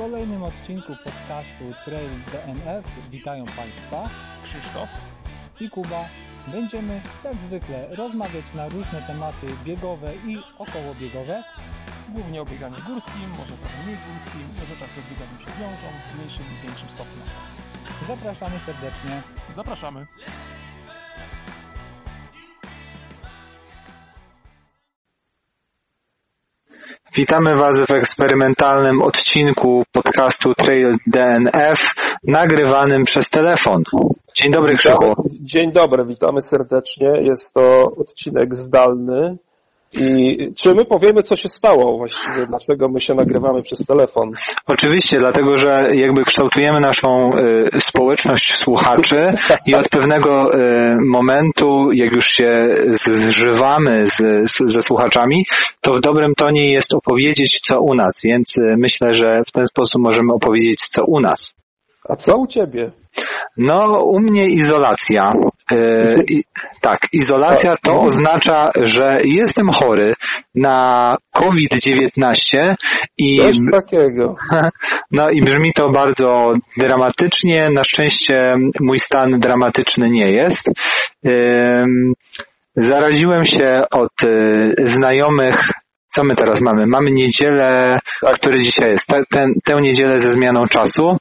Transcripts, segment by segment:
kolejnym odcinku podcastu Trail DNF witają Państwa Krzysztof. i Kuba. Będziemy jak zwykle rozmawiać na różne tematy biegowe i okołobiegowe. Głównie o bieganiu górskim, może trochę mniej górskim, może także z bieganiem się wiążą w mniejszym lub większym stopniu. Zapraszamy serdecznie. Zapraszamy. Witamy Was w eksperymentalnym odcinku podcastu Trail DNF nagrywanym przez telefon. Dzień dobry Krzyku. Dzień dobry, witamy serdecznie. Jest to odcinek zdalny. I czy my powiemy, co się stało właściwie, dlaczego my się nagrywamy przez telefon? Oczywiście, dlatego że jakby kształtujemy naszą y, społeczność słuchaczy i od pewnego y, momentu, jak już się zżywamy z, z, ze słuchaczami, to w dobrym tonie jest opowiedzieć, co u nas, więc y, myślę, że w ten sposób możemy opowiedzieć, co u nas. A co u ciebie? No, u mnie izolacja. Yy, i, tak, izolacja to oznacza, że jestem chory na COVID-19 i, Coś takiego. no, i brzmi to bardzo dramatycznie. Na szczęście mój stan dramatyczny nie jest. Yy, zaraziłem się od yy, znajomych co my teraz mamy? Mamy niedzielę, Tak. który dzisiaj jest, te, ten, tę niedzielę ze zmianą czasu.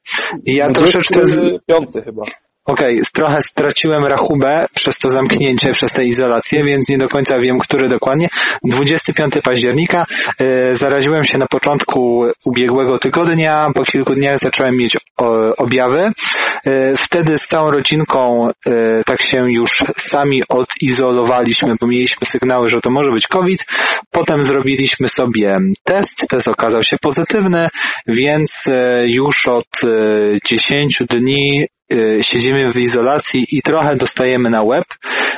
I ja troszeczkę... z- Piąty chyba. Okej, trochę straciłem rachubę przez to zamknięcie, przez tę izolację, więc nie do końca wiem, który dokładnie. 25 października e, zaraziłem się na początku ubiegłego tygodnia, po kilku dniach zacząłem mieć objawy. E, wtedy z całą rodzinką e, tak się już sami odizolowaliśmy, bo mieliśmy sygnały, że to może być COVID. Potem zrobiliśmy sobie test, test okazał się pozytywny, więc już od e, 10 dni siedzimy w izolacji i trochę dostajemy na łeb.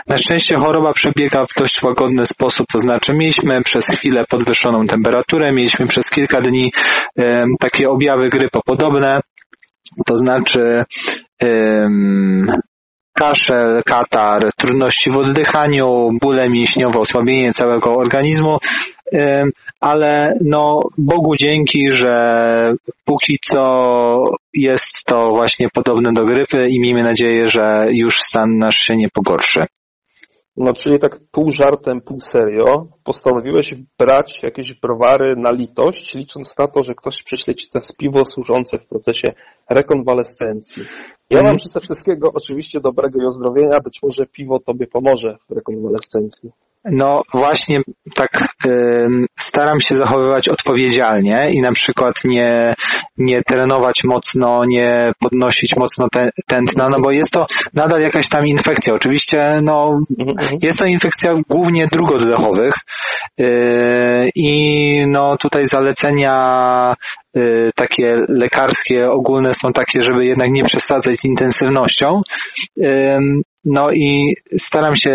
Na szczęście choroba przebiega w dość łagodny sposób, to znaczy mieliśmy przez chwilę podwyższoną temperaturę, mieliśmy przez kilka dni em, takie objawy grypopodobne, to znaczy kaszel, katar, trudności w oddychaniu, bóle mięśniowe, osłabienie całego organizmu, ale no Bogu dzięki, że póki co jest to właśnie podobne do grypy i miejmy nadzieję, że już stan nasz się nie pogorszy. No, czyli tak pół żartem, pół serio, postanowiłeś brać jakieś browary na litość, licząc na to, że ktoś prześle ci to piwo służące w procesie rekonwalescencji. Ja Mhm. wam życzę wszystkiego oczywiście dobrego i ozdrowienia, być może piwo tobie pomoże w rekonwalescencji. No właśnie tak ym, staram się zachowywać odpowiedzialnie i na przykład nie, nie trenować mocno, nie podnosić mocno te, tętna, no bo jest to nadal jakaś tam infekcja. Oczywiście no Mhm. Jest to infekcja głównie dróg oddechowych yy, i no tutaj zalecenia takie lekarskie ogólne są takie, żeby jednak nie przesadzać z intensywnością. No i staram się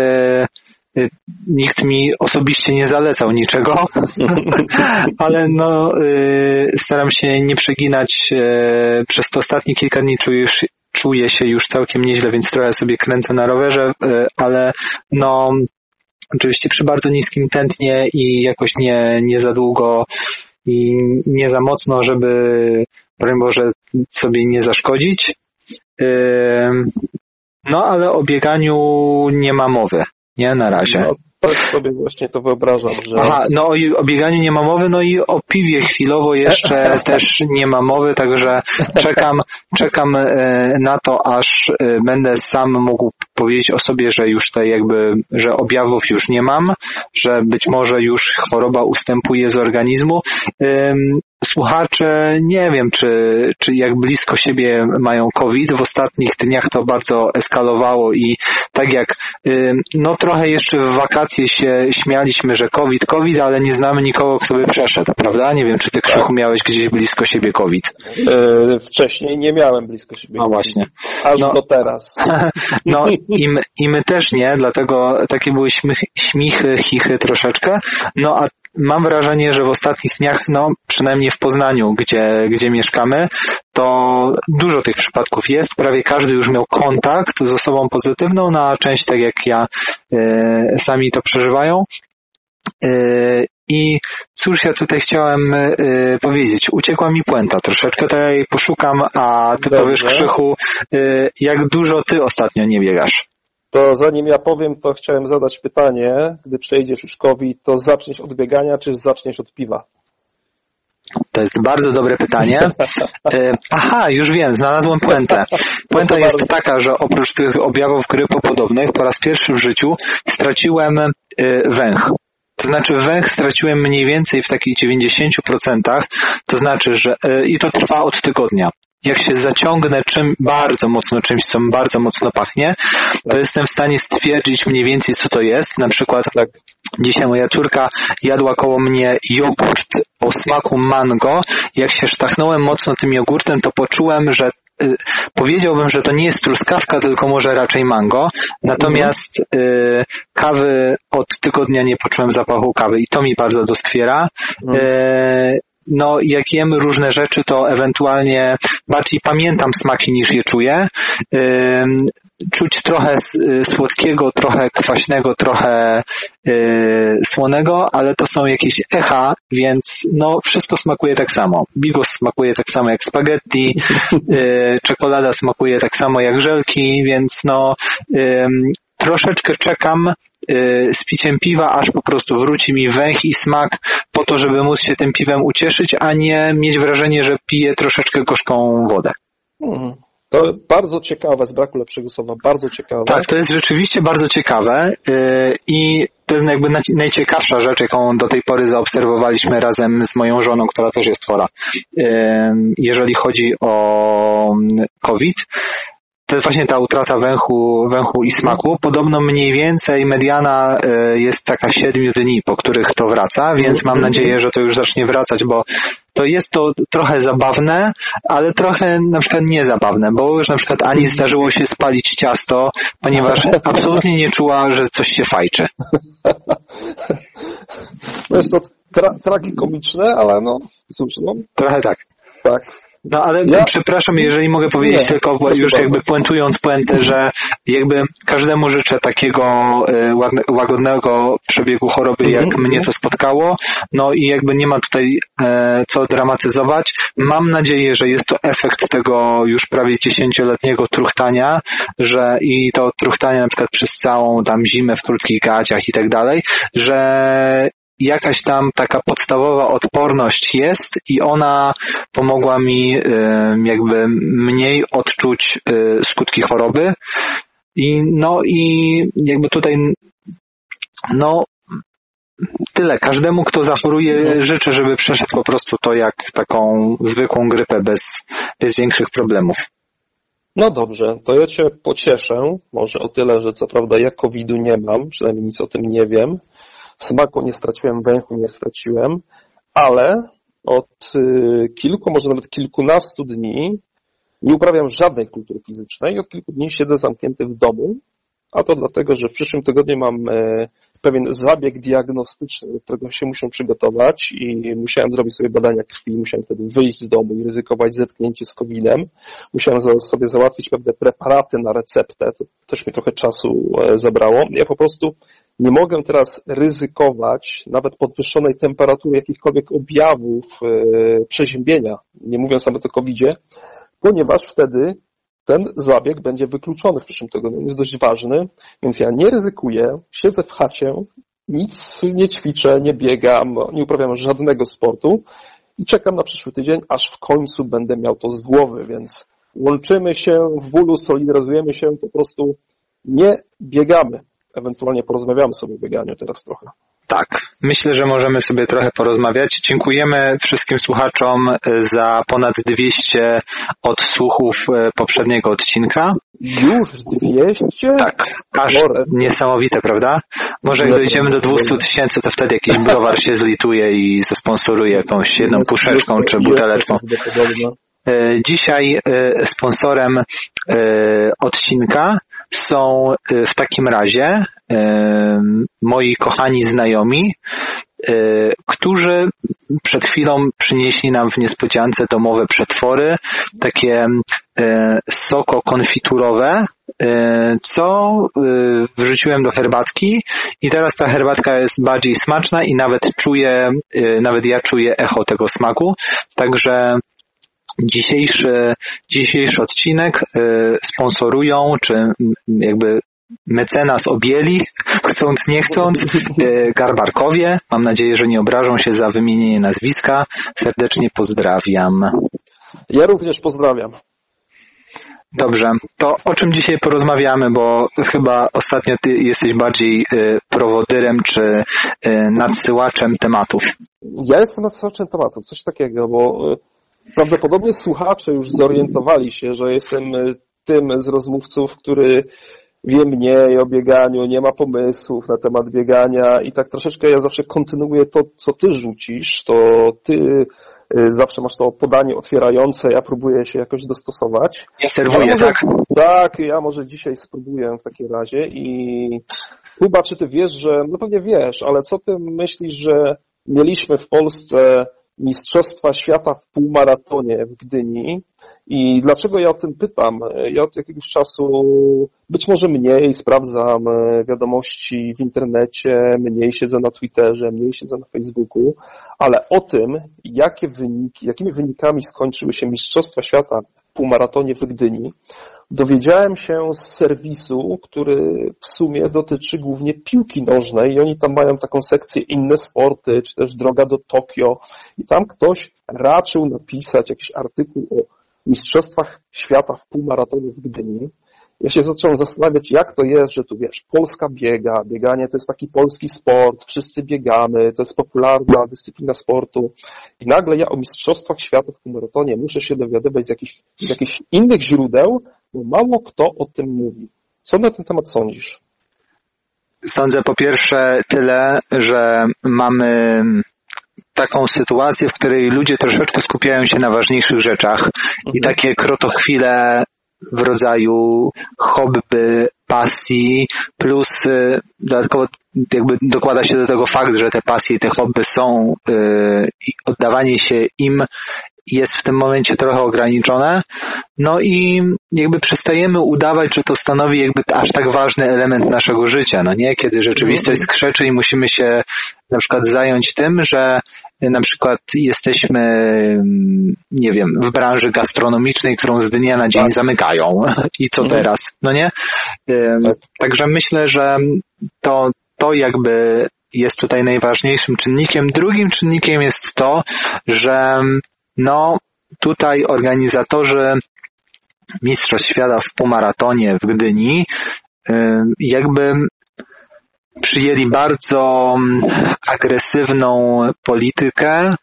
yy, Nikt mi osobiście nie zalecał niczego, ale no, yy, staram się nie przeginać. Przez te ostatnie kilka dni czuję, czuję się już całkiem nieźle, więc trochę sobie kręcę na rowerze, ale no, oczywiście przy bardzo niskim tętnie i jakoś nie, nie za długo i nie za mocno, żeby, broń Boże, sobie nie zaszkodzić. No, ale o bieganiu nie ma mowy, nie, na razie. No, tak sobie właśnie to wyobrażam, że Aha, no o bieganiu nie ma mowy, no i o piwie chwilowo jeszcze też nie ma mowy, także czekam, czekam e, na to, aż e, będę sam mógł powiedzieć o sobie, że już tutaj jakby, że objawów już nie mam, że być może już choroba ustępuje z organizmu. Słuchacze, nie wiem, czy, czy jak blisko siebie mają COVID. W ostatnich dniach to bardzo eskalowało i tak jak, ym, no trochę jeszcze w wakacje się śmialiśmy, że COVID, COVID, ale nie znamy nikogo, kto by przeszedł, prawda? Nie wiem, czy ty Krzychu miałeś gdzieś blisko siebie COVID. e, wcześniej nie miałem blisko siebie. No właśnie. Aż No. do teraz. No i my, i my też nie, dlatego takie były śmichy, śmichy, chichy troszeczkę. No a mam wrażenie, że w ostatnich dniach, no przynajmniej w Poznaniu, gdzie, gdzie mieszkamy, to dużo tych przypadków jest. Prawie każdy już miał kontakt z osobą pozytywną, no a część, tak jak ja, e, sami to przeżywają. E, I cóż ja tutaj chciałem y, powiedzieć? Uciekła mi puenta troszeczkę, jej poszukam, a ty Dobrze. powiesz Krzychu, y, jak dużo ty ostatnio nie biegasz? To zanim ja powiem, to chciałem zadać pytanie, gdy przejdziesz COVID, to zaczniesz od biegania, czy zaczniesz od piwa? To jest bardzo dobre pytanie. E, Aha, już wiem, znalazłem puentę. Puenta jest taka, że oprócz tych objawów grypopodobnych po raz pierwszy w życiu straciłem e, węch. To znaczy węch straciłem mniej więcej w takich 90%, to znaczy, że e, i to trwa od tygodnia. Jak się zaciągnę czym bardzo mocno czymś, co bardzo mocno pachnie, to jestem w stanie stwierdzić mniej więcej, co to jest. Na przykład Tak. Dzisiaj moja córka jadła koło mnie jogurt o smaku mango. Jak się sztachnąłem mocno tym jogurtem, to poczułem, że y, powiedziałbym, że to nie jest truskawka, tylko może raczej mango. Natomiast y, kawy od tygodnia nie poczułem zapachu kawy i to mi bardzo doskwiera. Y, no, jak jem różne rzeczy, to ewentualnie bardziej pamiętam smaki niż je czuję. Czuć trochę słodkiego, trochę kwaśnego, trochę y, słonego, ale to są jakieś echa, więc no wszystko smakuje tak samo. Bigos smakuje tak samo jak spaghetti, y, czekolada smakuje tak samo jak żelki, więc no troszeczkę czekam y, z piciem piwa, aż po prostu wróci mi węch i smak po to, żeby móc się tym piwem ucieszyć, a nie mieć wrażenie, że piję troszeczkę gorzką wodę. Mhm. To bardzo ciekawe, z braku lepszego słowa, bardzo ciekawe. Tak, to jest rzeczywiście bardzo ciekawe yy, i to jest jakby naj- najciekawsza rzecz, jaką do tej pory zaobserwowaliśmy razem z moją żoną, która też jest chora. Yy, Jeżeli chodzi o mm, COVID, to jest właśnie ta utrata węchu, węchu i smaku. Podobno mniej więcej mediana y, jest taka 7 dni, po których to wraca, więc mam nadzieję, że to już zacznie wracać, bo to jest to trochę zabawne, ale trochę na przykład niezabawne, bo już na przykład Ani zdarzyło się spalić ciasto, ponieważ absolutnie nie czuła, że coś się fajczy. No jest to tra- tragikomiczne, ale no cóż, no Trochę tak. tak. No ale Ja- przepraszam, jeżeli mogę powiedzieć Nie, tylko, już bardzo. jakby puentując puentę, że jakby każdemu życzę takiego e, łagodnego przebiegu choroby, jak Mhm, mnie mhm. to spotkało. No i jakby nie ma tutaj e, co dramatyzować. Mam nadzieję, że jest to efekt tego już prawie dziesięcioletniego truchtania, że i to truchtania na przykład przez całą tam zimę w krótkich gaciach i tak dalej, że jakaś tam taka podstawowa odporność jest i ona pomogła mi jakby mniej odczuć e, skutki choroby. I no i jakby tutaj no tyle. Każdemu, kto zachoruje, życzę, żeby przeszedł po prostu to jak taką zwykłą grypę bez, bez większych problemów. No dobrze, to ja Cię pocieszę, może o tyle, że co prawda ja COVID-u nie mam, przynajmniej nic o tym nie wiem. Smaku nie straciłem, węchu nie straciłem, ale od y, kilku, może nawet kilkunastu dni nie uprawiam żadnej kultury fizycznej od kilku dni siedzę zamknięty w domu, a to dlatego, że w przyszłym tygodniu mam e, pewien zabieg diagnostyczny, do którego się muszę przygotować i musiałem zrobić sobie badania krwi, musiałem wtedy wyjść z domu i ryzykować zetknięcie z COVID-em. Musiałem sobie załatwić pewne preparaty na receptę, to też mi trochę czasu e, zabrało. Ja po prostu nie mogę teraz ryzykować nawet podwyższonej temperatury, jakichkolwiek objawów e, przeziębienia, nie mówiąc nawet o COVID-zie, ponieważ wtedy ten zabieg będzie wykluczony w przyszłym tygodniu. Jest dość ważny, więc ja nie ryzykuję, siedzę w chacie, nic nie ćwiczę, nie biegam, nie uprawiam żadnego sportu i czekam na przyszły tydzień, aż w końcu będę miał to z głowy, więc łączymy się w bólu, solidaryzujemy się, po prostu nie biegamy. Ewentualnie porozmawiamy sobie o bieganiu teraz trochę. Tak, myślę, że możemy sobie trochę porozmawiać. Dziękujemy wszystkim słuchaczom e, za ponad 200 odsłuchów e, poprzedniego odcinka. Już 200? Tak, aż niesamowite, prawda? Może jak dojdziemy do 200 tysięcy, to wtedy jakiś browar się zlituje i zasponsoruje jakąś jedną puszeczką czy buteleczką. E, Dzisiaj sponsorem odcinka są e, w takim razie e, moi kochani znajomi, y, którzy przed chwilą przynieśli nam w niespodziance domowe przetwory, takie y, soko konfiturowe, y, co y, wrzuciłem do herbatki. I teraz ta herbatka jest bardziej smaczna i nawet czuję, y, nawet ja czuję echo tego smaku, także dzisiejszy, dzisiejszy odcinek y, sponsorują, czy jakby mecenas objęli, chcąc nie chcąc, y, Garbarkowie. Mam nadzieję, że nie obrażą się za wymienienie nazwiska. Serdecznie pozdrawiam. Ja również pozdrawiam. Dobrze, to o czym dzisiaj porozmawiamy, bo chyba ostatnio ty jesteś bardziej y, prowodyrem czy nadsyłaczem tematów. Ja jestem nadsyłaczem tematów, coś takiego, bo prawdopodobnie słuchacze już zorientowali się, że jestem y, tym z rozmówców, który wie mniej o bieganiu, nie ma pomysłów na temat biegania i tak troszeczkę ja zawsze kontynuuję to, co ty rzucisz, to ty y, zawsze masz to podanie otwierające, ja próbuję się jakoś dostosować. Ja serwuję, Ja może- tak? Tak, ja może dzisiaj spróbuję w takim razie i chyba czy ty wiesz, że, no pewnie wiesz, ale co ty myślisz, że mieliśmy w Polsce Mistrzostwa Świata w półmaratonie w Gdyni i dlaczego ja o tym pytam? Ja od jakiegoś czasu być może mniej sprawdzam e, wiadomości w internecie, mniej siedzę na Twitterze, mniej siedzę na Facebooku, ale o tym, jakie wyniki, jakimi wynikami skończyły się Mistrzostwa Świata półmaratonie w Gdyni, dowiedziałem się z serwisu, który w sumie dotyczy głównie piłki nożnej i oni tam mają taką sekcję inne sporty, czy też droga do Tokio i tam ktoś raczył napisać jakiś artykuł o Mistrzostwach Świata w półmaratonie w Gdyni. Ja się zacząłem zastanawiać, jak to jest, że tu wiesz, Polska biega, bieganie to jest taki polski sport, wszyscy biegamy, to jest popularna dyscyplina sportu. I nagle ja o Mistrzostwach Świata w półmaratonie muszę się dowiadywać z jakichś, z jakichś innych źródeł, bo mało kto o tym mówi. Co na ten temat sądzisz? Sądzę po pierwsze tyle, że mamy taką sytuację, w której ludzie troszeczkę skupiają się na ważniejszych rzeczach i takie krotochwile w rodzaju hobby, pasji, plus y, dodatkowo jakby dokłada się do tego fakt, że te pasje i te hobby są y, i oddawanie się im jest w tym momencie trochę ograniczone. No i jakby przestajemy udawać, że to stanowi jakby aż tak ważny element naszego życia, no nie? Kiedy rzeczywistość skrzeczy i musimy się na przykład zająć tym, że na przykład jesteśmy, mm, nie wiem, w branży gastronomicznej, którą z dnia na dzień Tak. zamykają. I co Mhm. teraz? No nie? Tak. Także myślę, że to, to jakby jest tutaj najważniejszym czynnikiem. Drugim czynnikiem jest to, że no tutaj organizatorzy Mistrzostw Świata w półmaratonie w Gdyni jakby przyjęli bardzo mm, agresywną politykę,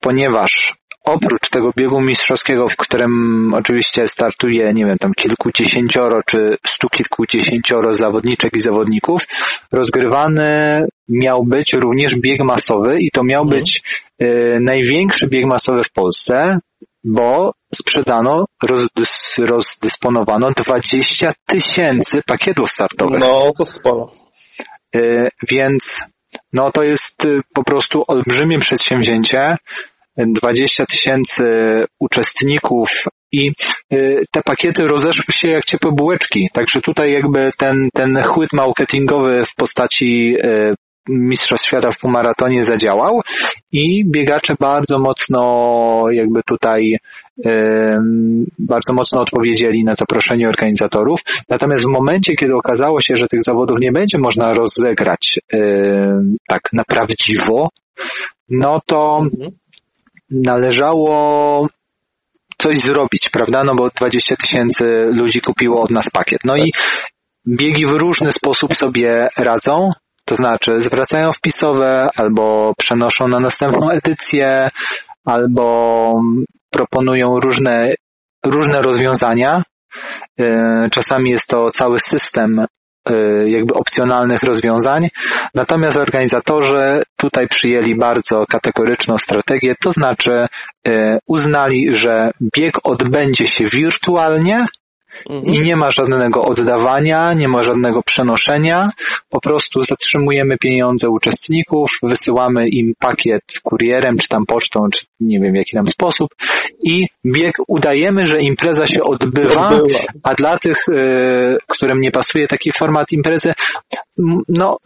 ponieważ oprócz tego biegu mistrzowskiego, w którym oczywiście startuje, nie wiem, tam kilkudziesięcioro czy stu kilkudziesięcioro zawodniczek i zawodników, rozgrywany miał być również bieg masowy i to miał Mhm. być y, największy bieg masowy w Polsce, bo sprzedano, rozdys, rozdysponowano 20 tysięcy pakietów startowych. No, to sporo. Y, Więc no to jest y, po prostu olbrzymie przedsięwzięcie. 20 tysięcy uczestników i y, te pakiety rozeszły się jak ciepłe bułeczki. Także tutaj jakby ten, ten chłyt marketingowy w postaci y, Mistrzostw Świata w półmaratonie zadziałał i biegacze bardzo mocno jakby tutaj bardzo mocno odpowiedzieli na zaproszenie organizatorów. Natomiast w momencie, kiedy okazało się, że tych zawodów nie będzie można rozegrać tak na prawdziwo, no to Mhm. należało coś zrobić, prawda? No bo 20 tysięcy ludzi kupiło od nas pakiet. No i biegi w różny sposób sobie radzą, to znaczy zwracają wpisowe, albo przenoszą na następną edycję, albo proponują różne, różne rozwiązania. Yy, Czasami jest to cały system yy, jakby opcjonalnych rozwiązań. Natomiast organizatorzy tutaj przyjęli bardzo kategoryczną strategię, to znaczy yy, uznali, że bieg odbędzie się wirtualnie, i nie ma żadnego oddawania, nie ma żadnego przenoszenia. Po prostu zatrzymujemy pieniądze uczestników, wysyłamy im pakiet kurierem, czy tam pocztą, czy nie wiem w jaki tam sposób. I bieg udajemy, że impreza się odbywa, a dla tych, y, którym nie pasuje taki format imprezy, no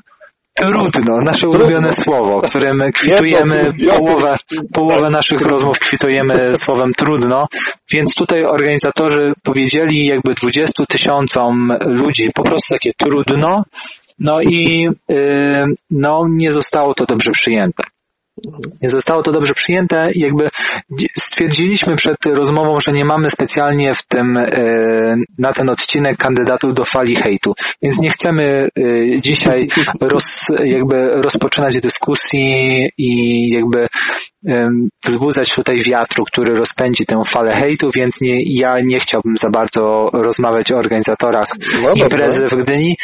trudno, nasze ulubione słowo, którym kwitujemy połowę, połowę naszych rozmów kwitujemy słowem trudno, więc tutaj organizatorzy powiedzieli jakby 20 tysiącom ludzi po prostu takie trudno, no i y, no nie zostało to dobrze przyjęte. Nie zostało to dobrze przyjęte i jakby dzi- stwierdziliśmy przed rozmową, że nie mamy specjalnie w tym, e, na ten odcinek kandydatów do fali hejtu, więc nie chcemy e, dzisiaj roz, jakby rozpoczynać dyskusji i jakby wzbudzać tutaj wiatru, który rozpędzi tę falę hejtu, więc nie, ja nie chciałbym za bardzo rozmawiać o organizatorach No imprezy w Gdyni.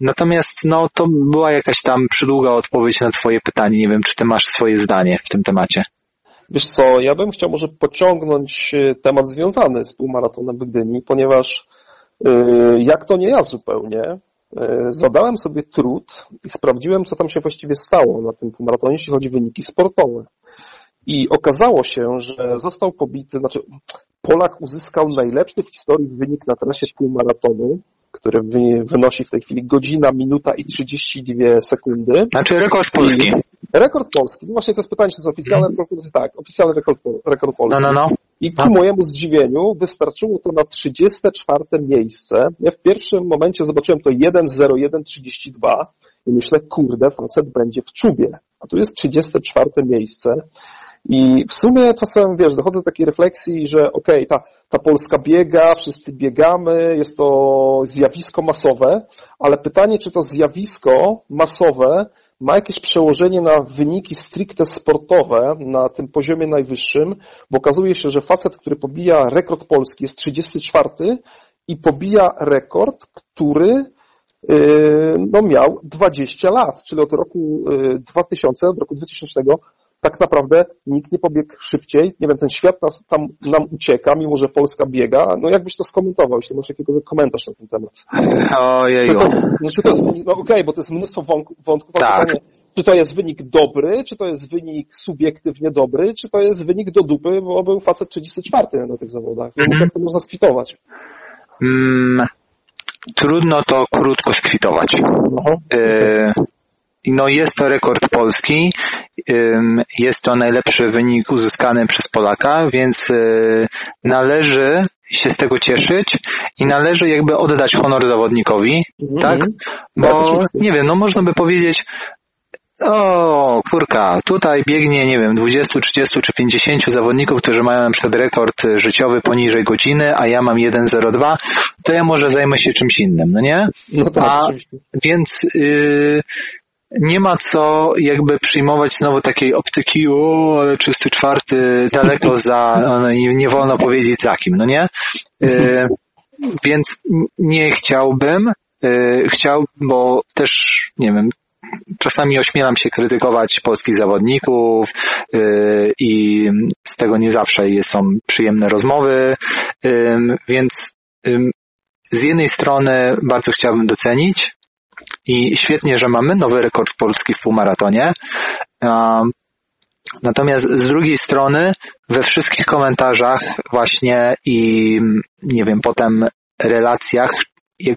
Natomiast no, to była jakaś tam przydługa odpowiedź na twoje pytanie. Nie wiem, czy ty masz swoje zdanie w tym temacie. Wiesz co, ja bym chciał może pociągnąć e, temat związany z półmaratonem w Gdyni, ponieważ e, jak to nie ja zupełnie, zadałem sobie trud i sprawdziłem, co tam się właściwie stało na tym półmaratonie, jeśli chodzi o wyniki sportowe. I okazało się, że został pobity, znaczy Polak uzyskał najlepszy w historii wynik na trasie półmaratonu, który wy- wynosi w tej chwili godzina, minuta i 32 sekundy. Znaczy rekord polski. Rekord polski. No właśnie to jest pytanie, czy to jest oficjalny rekord polski? Tak, oficjalny rekord, rekord polski. No, no, no. I ku mojemu zdziwieniu wystarczyło to na 34 miejsce. Ja w pierwszym momencie zobaczyłem to 1.01.32 i myślę, kurde, facet będzie w czubie. A tu jest 34 miejsce. I w sumie czasem, wiesz, dochodzę do takiej refleksji, że okej, ta, ta Polska biega, wszyscy biegamy, jest to zjawisko masowe, ale pytanie, czy to zjawisko masowe ma jakieś przełożenie na wyniki stricte sportowe na tym poziomie najwyższym, bo okazuje się, że facet, który pobija rekord polski jest 34 i pobija rekord, który yy, no, miał 20 lat, czyli od roku yy, 2000, od roku 2000 tak naprawdę nikt nie pobiegł szybciej. Nie wiem, ten świat nas, tam nam ucieka, mimo że Polska biega. No jakbyś to skomentował, jeśli masz jakiegoś komentarz na ten temat. Tylko, znaczy to jest, no okej, bo to jest mnóstwo wątków, Tak. pytanie, czy to jest wynik dobry, czy to jest wynik subiektywnie dobry, czy to jest wynik do dupy, bo był facet 34 na tych zawodach. Więc Mhm. jak to można skwitować? Mm, trudno to krótko skwitować. E, No jest to rekord polski, jest to najlepszy wynik uzyskany przez Polaka, więc y, należy się z tego cieszyć i należy jakby oddać honor zawodnikowi, Mhm. tak? Bo nie wiem, no można by powiedzieć o kurka, tutaj biegnie, nie wiem, 20, 30 czy 50 zawodników, którzy mają na przykład rekord życiowy poniżej godziny, a ja mam 1,02, to ja może zajmę się czymś innym, no nie? No tak, A-. Więc yy, nie ma co jakby przyjmować znowu takiej optyki, o, ale czysty czwarty, daleko za, nie wolno powiedzieć za kim, no nie? Yy, więc nie chciałbym, yy, chciał, bo też, nie wiem, czasami ośmielam się krytykować polskich zawodników yy, i z tego nie zawsze są przyjemne rozmowy, więc z jednej strony bardzo chciałbym docenić i świetnie, że mamy nowy rekord polski w półmaratonie. Natomiast z drugiej strony we wszystkich komentarzach właśnie i nie wiem, potem relacjach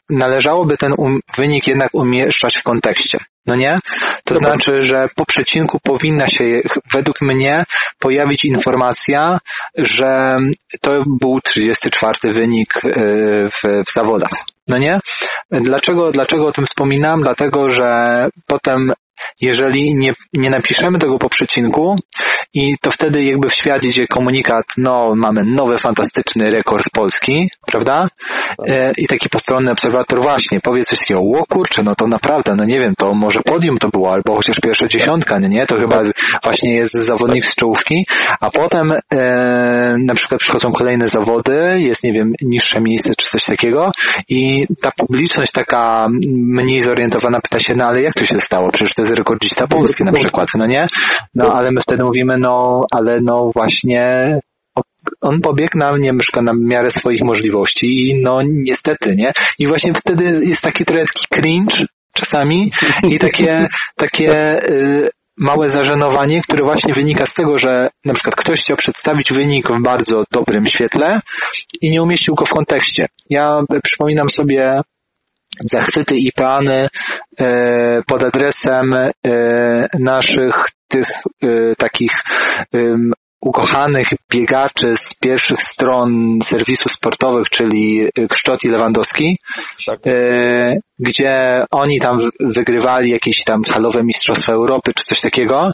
należałoby ten um, wynik jednak umieszczać w kontekście. No nie? To Dobra. znaczy, że po przecinku powinna się według mnie pojawić informacja, że to był 34 wynik y, w, w zawodach. No nie? Dlaczego, dlaczego o tym wspominam? Dlatego, że potem jeżeli nie, nie napiszemy tego po przecinku i to wtedy jakby w świat idzie komunikat, no mamy nowy fantastyczny rekord polski, prawda? E, I taki postronny obserwator właśnie powie coś takiego, o kurczę, no to naprawdę, no nie wiem, to może podium to było, albo chociaż pierwsza dziesiątka, nie, nie? To chyba właśnie jest zawodnik z czołówki, a potem e, na przykład przychodzą kolejne zawody, jest, nie wiem, niższe miejsce czy coś takiego i ta publiczność taka mniej zorientowana pyta się, no ale jak to się stało? Przecież to jest rekordzista polski na przykład, no nie? No ale my wtedy mówimy, no ale no właśnie on pobiegł na mnie na miarę swoich możliwości i no niestety, nie? I właśnie wtedy jest taki trochę cringe czasami i takie, takie y, małe zażenowanie, które właśnie wynika z tego, że na przykład ktoś chciał przedstawić wynik w bardzo dobrym świetle i nie umieścił go w kontekście. Ja przypominam sobie zachwyty i peany e, pod adresem e, naszych tych e, takich ukochanych biegaczy z pierwszych stron serwisów sportowych, czyli Kszczot i Lewandowski, tak. gdzie oni tam wygrywali jakieś tam halowe Mistrzostwa Europy czy coś takiego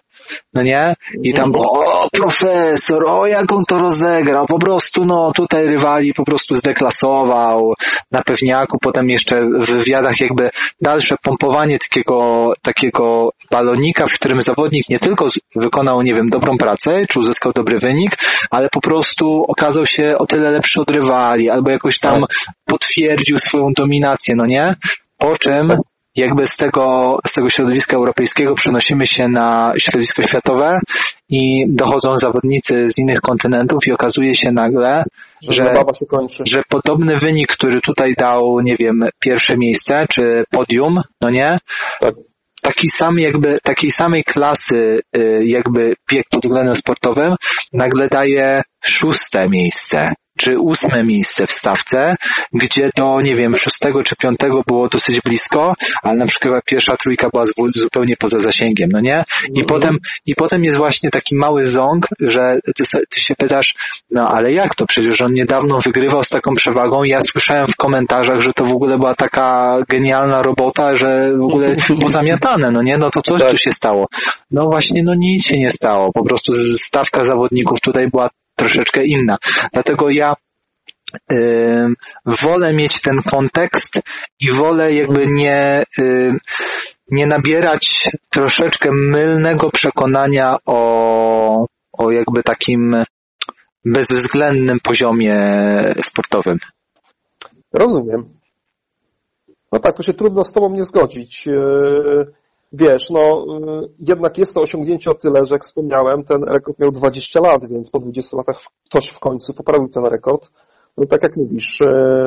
no nie? I tam było, o profesor, o jak on to rozegrał, po prostu no tutaj rywali po prostu zdeklasował na pewniaku, potem jeszcze w wywiadach jakby dalsze pompowanie takiego, takiego balonika, w którym zawodnik nie tylko wykonał, nie wiem, dobrą pracę, czy uzyskał dobry wynik, ale po prostu okazał się o tyle lepszy od rywali, albo jakoś tam tak. potwierdził swoją dominację, no nie? Po czym jakby z tego, z tego środowiska europejskiego przenosimy się na środowisko światowe i dochodzą zawodnicy z innych kontynentów i okazuje się nagle, że, że, że podobny wynik, który tutaj dał, nie wiem, pierwsze miejsce czy podium, no nie? Tak. Taki sam jakby, takiej samej klasy y, jakby bieg pod względem sportowym nagle daje szóste miejsce czy ósme miejsce w stawce, gdzie do, nie wiem, szóstego czy piątego było dosyć blisko, ale na przykład pierwsza trójka była zupełnie poza zasięgiem, no nie? I mhm. potem, i potem jest właśnie taki mały ząg, że ty, ty się pytasz, no ale jak to? Przecież on niedawno wygrywał z taką przewagą. Ja słyszałem w komentarzach, że to w ogóle była taka genialna robota, że w ogóle pozamiatane, no nie? No to coś tak. tu się stało? No właśnie, no nic się nie stało. Po prostu stawka zawodników tutaj była troszeczkę inna. Dlatego ja wolę mieć ten kontekst i wolę jakby nie, nie nabierać troszeczkę mylnego przekonania o, o jakby takim bezwzględnym poziomie sportowym. Rozumiem. No tak, to się trudno z Tobą nie zgodzić. Y, wiesz, no y, jednak jest to osiągnięcie o tyle, że jak wspomniałem, ten rekord miał 20 lat, więc po 20 latach ktoś w końcu poprawił ten rekord. No tak jak mówisz, y,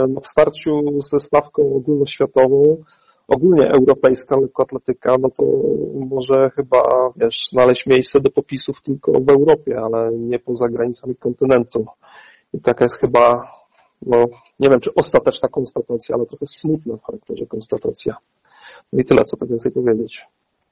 no, w starciu ze stawką ogólnoświatową, ogólnie europejska lekkoatletyka, no to może chyba, wiesz, znaleźć miejsce do popisów tylko w Europie, ale nie poza granicami kontynentu. I taka jest chyba, no nie wiem, czy ostateczna konstatacja, ale trochę smutna w charakterze konstatacja. No i tyle, co to więcej powiedzieć.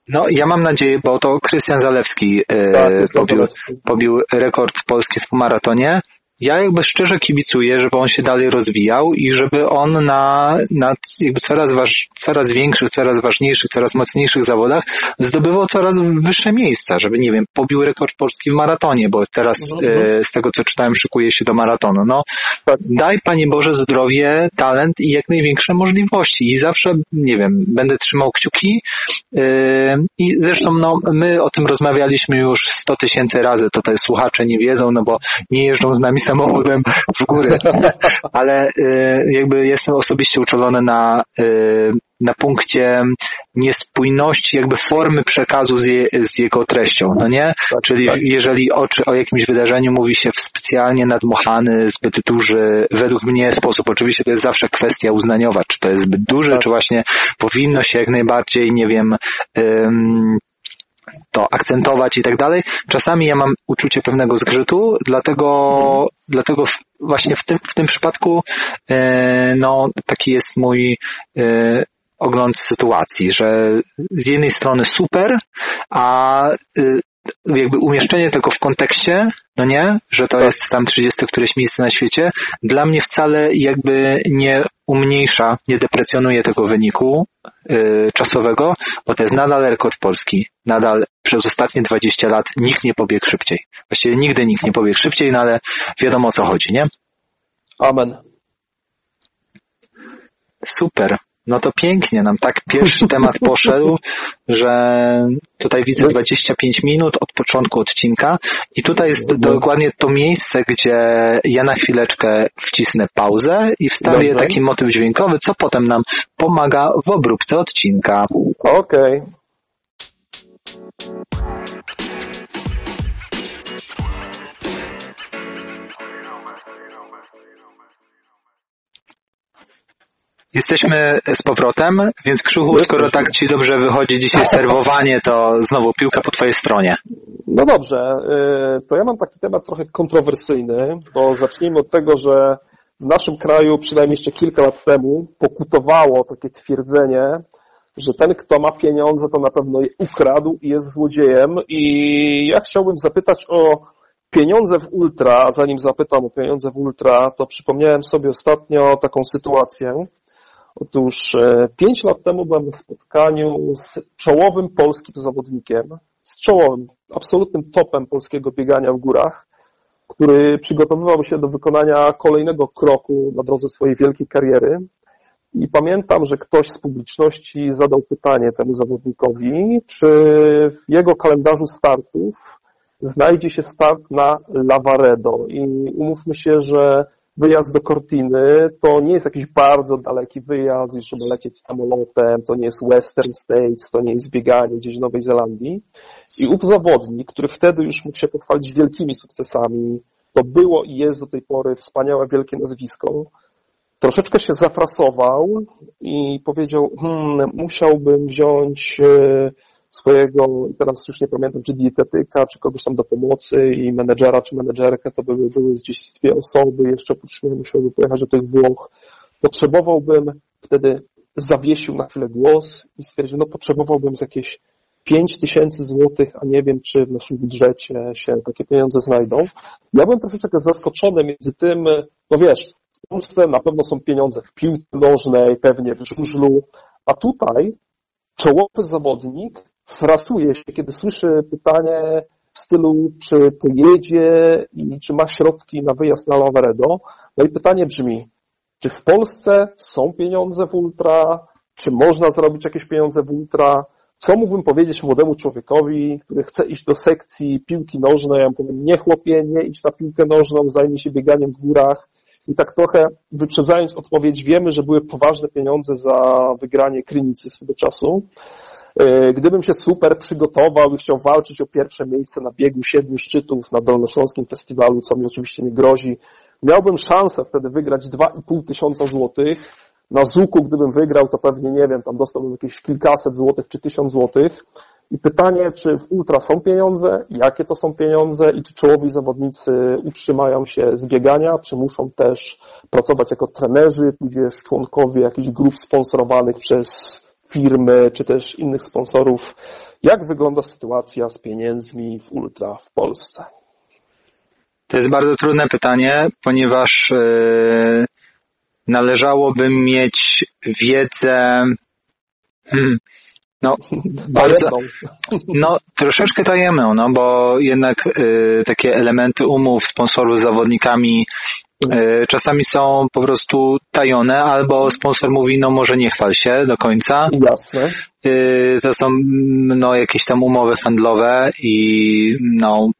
No, ja mam nadzieję, bo to Krystian Zalewski e, tak, pobił, pobił rekord polski w maratonie ja jakby szczerze kibicuję, żeby on się dalej rozwijał i żeby on na, na jakby coraz, waż, coraz większych, coraz ważniejszych, coraz mocniejszych zawodach zdobywał coraz wyższe miejsca, żeby, nie wiem, pobił rekord polski w maratonie, bo teraz no, no. E, z tego, co czytałem, szykuje się do maratonu. No, daj, Panie Boże, zdrowie, talent i jak największe możliwości i zawsze, nie wiem, będę trzymał kciuki e, i zresztą, no, my o tym rozmawialiśmy już 100 tysięcy razy, te słuchacze nie wiedzą, no bo nie jeżdżą z nami samochodem w górę. Ale y, jakby jestem osobiście uczulony na, y, na punkcie niespójności jakby formy przekazu z, je, z jego treścią, no nie? Tak, Czyli tak. jeżeli o, o jakimś wydarzeniu mówi się w specjalnie nadmuchany, zbyt duży, według mnie sposób, oczywiście to jest zawsze kwestia uznaniowa, czy to jest zbyt duże, tak. czy właśnie powinno się jak najbardziej, nie wiem, to akcentować i tak dalej. Czasami ja mam uczucie pewnego zgrzytu, dlatego, dlatego właśnie w tym, w tym przypadku e, no, taki jest mój e, ogląd sytuacji, że z jednej strony super, a e, jakby umieszczenie tego w kontekście, no nie, że to tak. jest tam 30 któreś miejsce na świecie, dla mnie wcale jakby nie umniejsza, nie deprecjonuje tego wyniku yy, czasowego, bo to jest nadal rekord polski. Nadal przez ostatnie 20 lat nikt nie pobiegł szybciej. Właściwie nigdy nikt nie pobiegł szybciej, no ale wiadomo o co chodzi, nie? Amen. Super. No to pięknie, nam tak pierwszy temat poszedł, że tutaj widzę 25 minut od początku odcinka i tutaj jest dokładnie to miejsce, gdzie ja na chwileczkę wcisnę pauzę i wstawię Dobrze. taki motyw dźwiękowy, co potem nam pomaga w obróbce odcinka. Okej. Okay. Jesteśmy z powrotem, więc Krzychu, skoro tak Ci dobrze wychodzi dzisiaj serwowanie, to znowu piłka po Twojej stronie. No dobrze, y, to ja mam taki temat trochę kontrowersyjny, bo zacznijmy od tego, że w naszym kraju przynajmniej jeszcze kilka lat temu pokutowało takie twierdzenie, że ten, kto ma pieniądze, to na pewno je ukradł i jest złodziejem. I ja chciałbym zapytać o pieniądze w ultra, a zanim zapytam o pieniądze w ultra, to przypomniałem sobie ostatnio taką sytuację. Otóż e, pięć lat temu byłem w spotkaniu z czołowym polskim zawodnikiem, z czołowym, absolutnym topem polskiego biegania w górach, który przygotowywał się do wykonania kolejnego kroku na drodze swojej wielkiej kariery. I pamiętam, że ktoś z publiczności zadał pytanie temu zawodnikowi, czy w jego kalendarzu startów znajdzie się start na Lavaredo. I umówmy się, że wyjazd do Cortiny to nie jest jakiś bardzo daleki wyjazd, żeby lecieć samolotem, to nie jest Western States, to nie jest bieganie gdzieś w Nowej Zelandii. I ów zawodnik, który wtedy już mógł się pochwalić wielkimi sukcesami, to było i jest do tej pory wspaniałe, wielkie nazwisko, troszeczkę się zafrasował i powiedział, hmm, musiałbym wziąć e, swojego, teraz już nie pamiętam, czy dietetyka, czy kogoś tam do pomocy i menedżera, czy menedżerkę, to były, były gdzieś dwie osoby, jeszcze mnie musiałby pojechać do tych Włoch. Potrzebowałbym, wtedy zawiesił na chwilę głos i stwierdził, no potrzebowałbym z jakieś 5 tysięcy złotych, a nie wiem, czy w naszym budżecie się takie pieniądze znajdą. Ja byłem troszeczkę zaskoczony między tym, no wiesz, w Polsce na pewno są pieniądze w piłce nożnej, pewnie w żużlu, a tutaj czołowy zawodnik frasuje się, kiedy słyszy pytanie w stylu, czy pojedzie i czy ma środki na wyjazd na Lavaredo. No i pytanie brzmi, czy w Polsce są pieniądze w ultra, czy można zrobić jakieś pieniądze w ultra, co mógłbym powiedzieć młodemu człowiekowi, który chce iść do sekcji piłki nożnej, ja mu powiem, nie chłopie, nie idź na piłkę nożną, zajmij się bieganiem w górach. I tak trochę wyprzedzając odpowiedź, wiemy, że były poważne pieniądze za wygranie Krynicy swego czasu. E, gdybym się super przygotował i chciał walczyć o pierwsze miejsce na biegu siedmiu szczytów na Dolnośląskim Festiwalu, co mi oczywiście nie grozi, miałbym szansę wtedy wygrać 2,5 tysiąca złotych. Na Zuku, gdybym wygrał, to pewnie, nie wiem, tam dostałbym jakieś kilkaset złotych czy tysiąc złotych. I pytanie, czy w ultra są pieniądze, jakie to są pieniądze i czy czołowi zawodnicy utrzymają się z biegania, czy muszą też pracować jako trenerzy, tudzież członkowie jakichś grup sponsorowanych przez firmy, czy też innych sponsorów. Jak wygląda sytuacja z pieniędzmi w ultra w Polsce? To jest bardzo trudne pytanie, ponieważ yy, należałoby mieć wiedzę hmm, no, bardzo, no, troszeczkę tajemną, no, bo jednak y, takie elementy umów sponsorów z zawodnikami czasami są po prostu tajone, albo sponsor mówi, no może nie chwal się do końca. Jasne. Y, to są no, jakieś tam umowy handlowe i no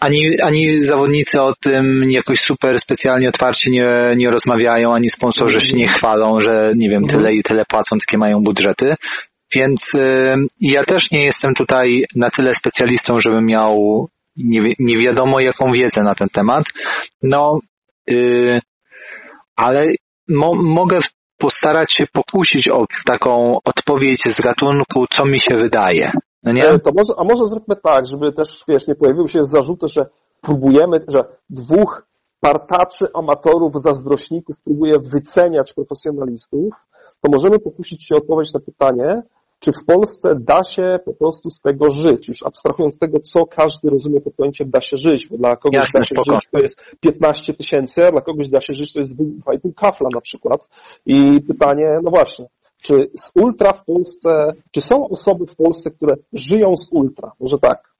ani, ani zawodnicy o tym jakoś super specjalnie otwarcie nie, nie rozmawiają, ani sponsorzy się nie chwalą, że nie wiem, tyle i tyle płacą, takie mają budżety. Więc y, ja też nie jestem tutaj na tyle specjalistą, żebym miał nie, nie wiadomo jaką wiedzę na ten temat. No, y, ale mo, mogę postarać się pokusić o taką odpowiedź z gatunku, co mi się wydaje. No nie? To może, a może zróbmy tak, żeby też, wiesz, nie pojawiły się zarzuty, że próbujemy, że dwóch partaczy, amatorów, zazdrośników próbuje wyceniać profesjonalistów, to możemy pokusić się odpowiedzieć na pytanie, czy w Polsce da się po prostu z tego żyć, już abstrahując z tego, co każdy rozumie pod pojęciem da się żyć, bo dla kogoś Jasne, da się spoko. żyć to jest 15 tysięcy, a dla kogoś da się żyć to jest 2,5 kafla na przykład. I pytanie, no właśnie, czy z ultra w Polsce, czy są osoby w Polsce, które żyją z ultra? Może tak.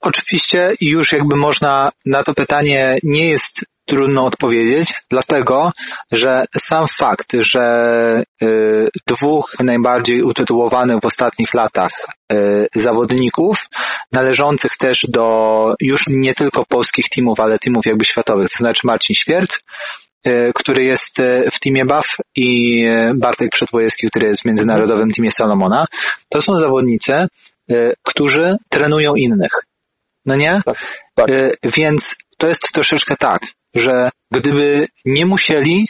Oczywiście już jakby można na to pytanie nie jest trudno odpowiedzieć, dlatego że sam fakt, że y, dwóch najbardziej utytułowanych w ostatnich latach y, zawodników, należących też do już nie tylko polskich teamów, ale teamów jakby światowych, to znaczy Marcin Świerc, y, który jest w teamie BAF i Bartek Przedwojewski, który jest w międzynarodowym teamie Salomona, to są zawodnicy, którzy trenują innych. No nie? Tak, tak. Więc to jest troszeczkę tak, że gdyby nie musieli,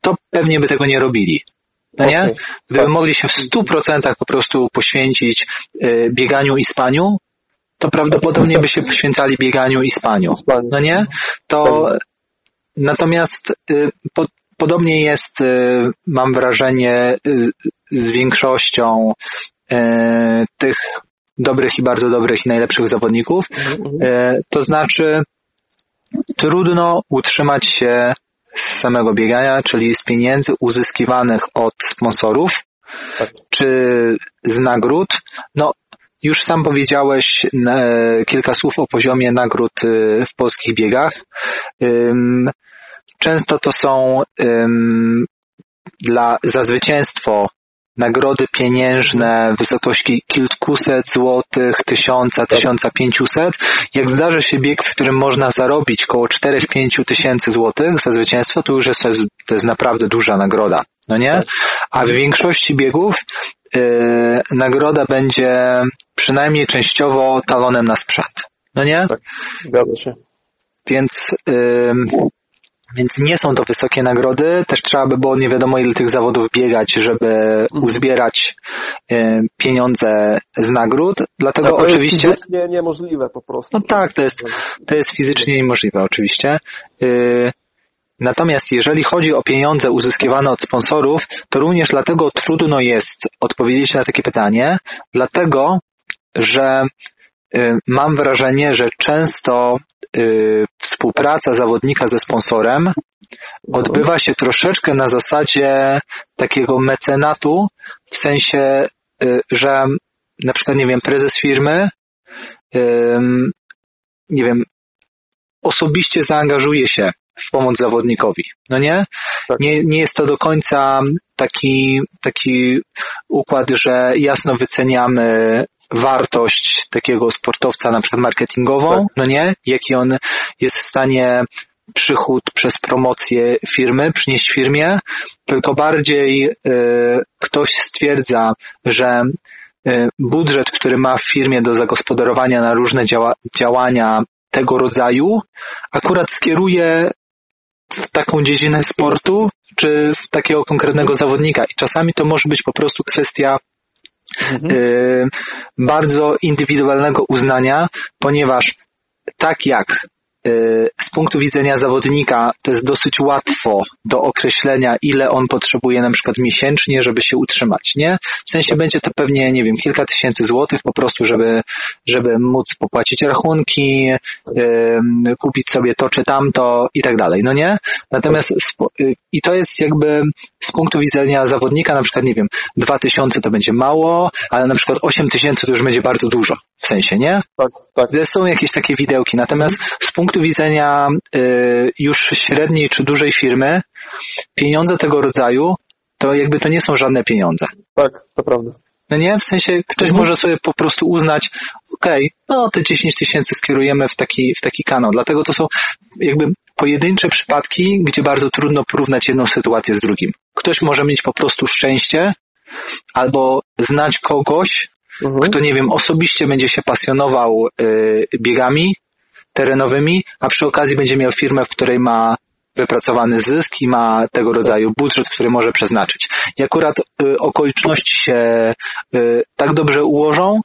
to pewnie by tego nie robili. No nie? Gdyby Tak. mogli się w 100% po prostu poświęcić y, bieganiu i spaniu, to prawdopodobnie by się poświęcali bieganiu i spaniu. No nie? To natomiast y, po, podobnie jest, y, mam wrażenie, z większością tych dobrych i bardzo dobrych i najlepszych zawodników. Mhm, mhm. E, To znaczy, trudno utrzymać się z samego biegania, czyli z pieniędzy uzyskiwanych od sponsorów, Tak. czy z nagród. No, już sam powiedziałeś e, kilka słów o poziomie nagród e, w polskich biegach. Często to są dla, za zwycięstwo nagrody pieniężne w wysokości kilkuset złotych, tysiąca, tysiąca pięciuset. Jak zdarzy się bieg, w którym można zarobić około 4-5 tysięcy złotych za zwycięstwo, to już jest, to jest naprawdę duża nagroda, no nie? A w większości biegów yy, nagroda będzie przynajmniej częściowo talonem na sprzęt, no nie? Tak. Zgadza się. Więc, ym, więc nie są to wysokie nagrody. Też trzeba by było nie wiadomo ile tych zawodów biegać, żeby uzbierać y, pieniądze z nagród. Dlatego to oczywiście. jest fizycznie niemożliwe po prostu. No tak, to jest, to jest fizycznie niemożliwe oczywiście. Y, Natomiast jeżeli chodzi o pieniądze uzyskiwane od sponsorów, to również dlatego trudno jest odpowiedzieć na takie pytanie, dlatego że y, mam wrażenie, że często współpraca zawodnika ze sponsorem odbywa się troszeczkę na zasadzie takiego mecenatu, w sensie, y, że na przykład, nie wiem, prezes firmy, nie wiem, osobiście zaangażuje się w pomoc zawodnikowi. No nie? Tak. Nie, nie jest to do końca taki, taki układ, że jasno wyceniamy wartość takiego sportowca, na przykład marketingową, Tak. no nie? Jaki on jest w stanie przychód przez promocję firmy przynieść firmie, tylko bardziej y, ktoś stwierdza, że y, budżet, który ma w firmie do zagospodarowania na różne działa, działania tego rodzaju, akurat skieruje w taką dziedzinę sportu, czy w takiego konkretnego zawodnika. I czasami to może być po prostu kwestia Mhm. y, bardzo indywidualnego uznania, ponieważ tak jak z punktu widzenia zawodnika to jest dosyć łatwo do określenia, ile on potrzebuje na przykład miesięcznie, żeby się utrzymać, nie? W sensie będzie to pewnie, nie wiem, kilka tysięcy złotych po prostu, żeby, żeby móc popłacić rachunki, kupić sobie to czy tamto i tak dalej, no nie? Natomiast y, i to jest jakby z punktu widzenia zawodnika, na przykład, nie wiem, 2000 to będzie mało, ale na przykład 8000 to już będzie bardzo dużo, w sensie, nie? Tak, tak. Są jakieś takie widełki, natomiast z punktu widzenia y, już średniej czy dużej firmy, pieniądze tego rodzaju, to jakby to nie są żadne pieniądze. Tak, to prawda. No nie? W sensie ktoś Mhm. może sobie po prostu uznać, okej, no te 10 tysięcy skierujemy w taki, w taki kanał. Dlatego to są jakby pojedyncze przypadki, gdzie bardzo trudno porównać jedną sytuację z drugim. Ktoś może mieć po prostu szczęście albo znać kogoś, Mhm. kto, nie wiem, osobiście będzie się pasjonował y, biegami terenowymi, a przy okazji będzie miał firmę, w której ma wypracowany zysk i ma tego rodzaju budżet, który może przeznaczyć. I akurat y, okoliczności się y, tak dobrze ułożą,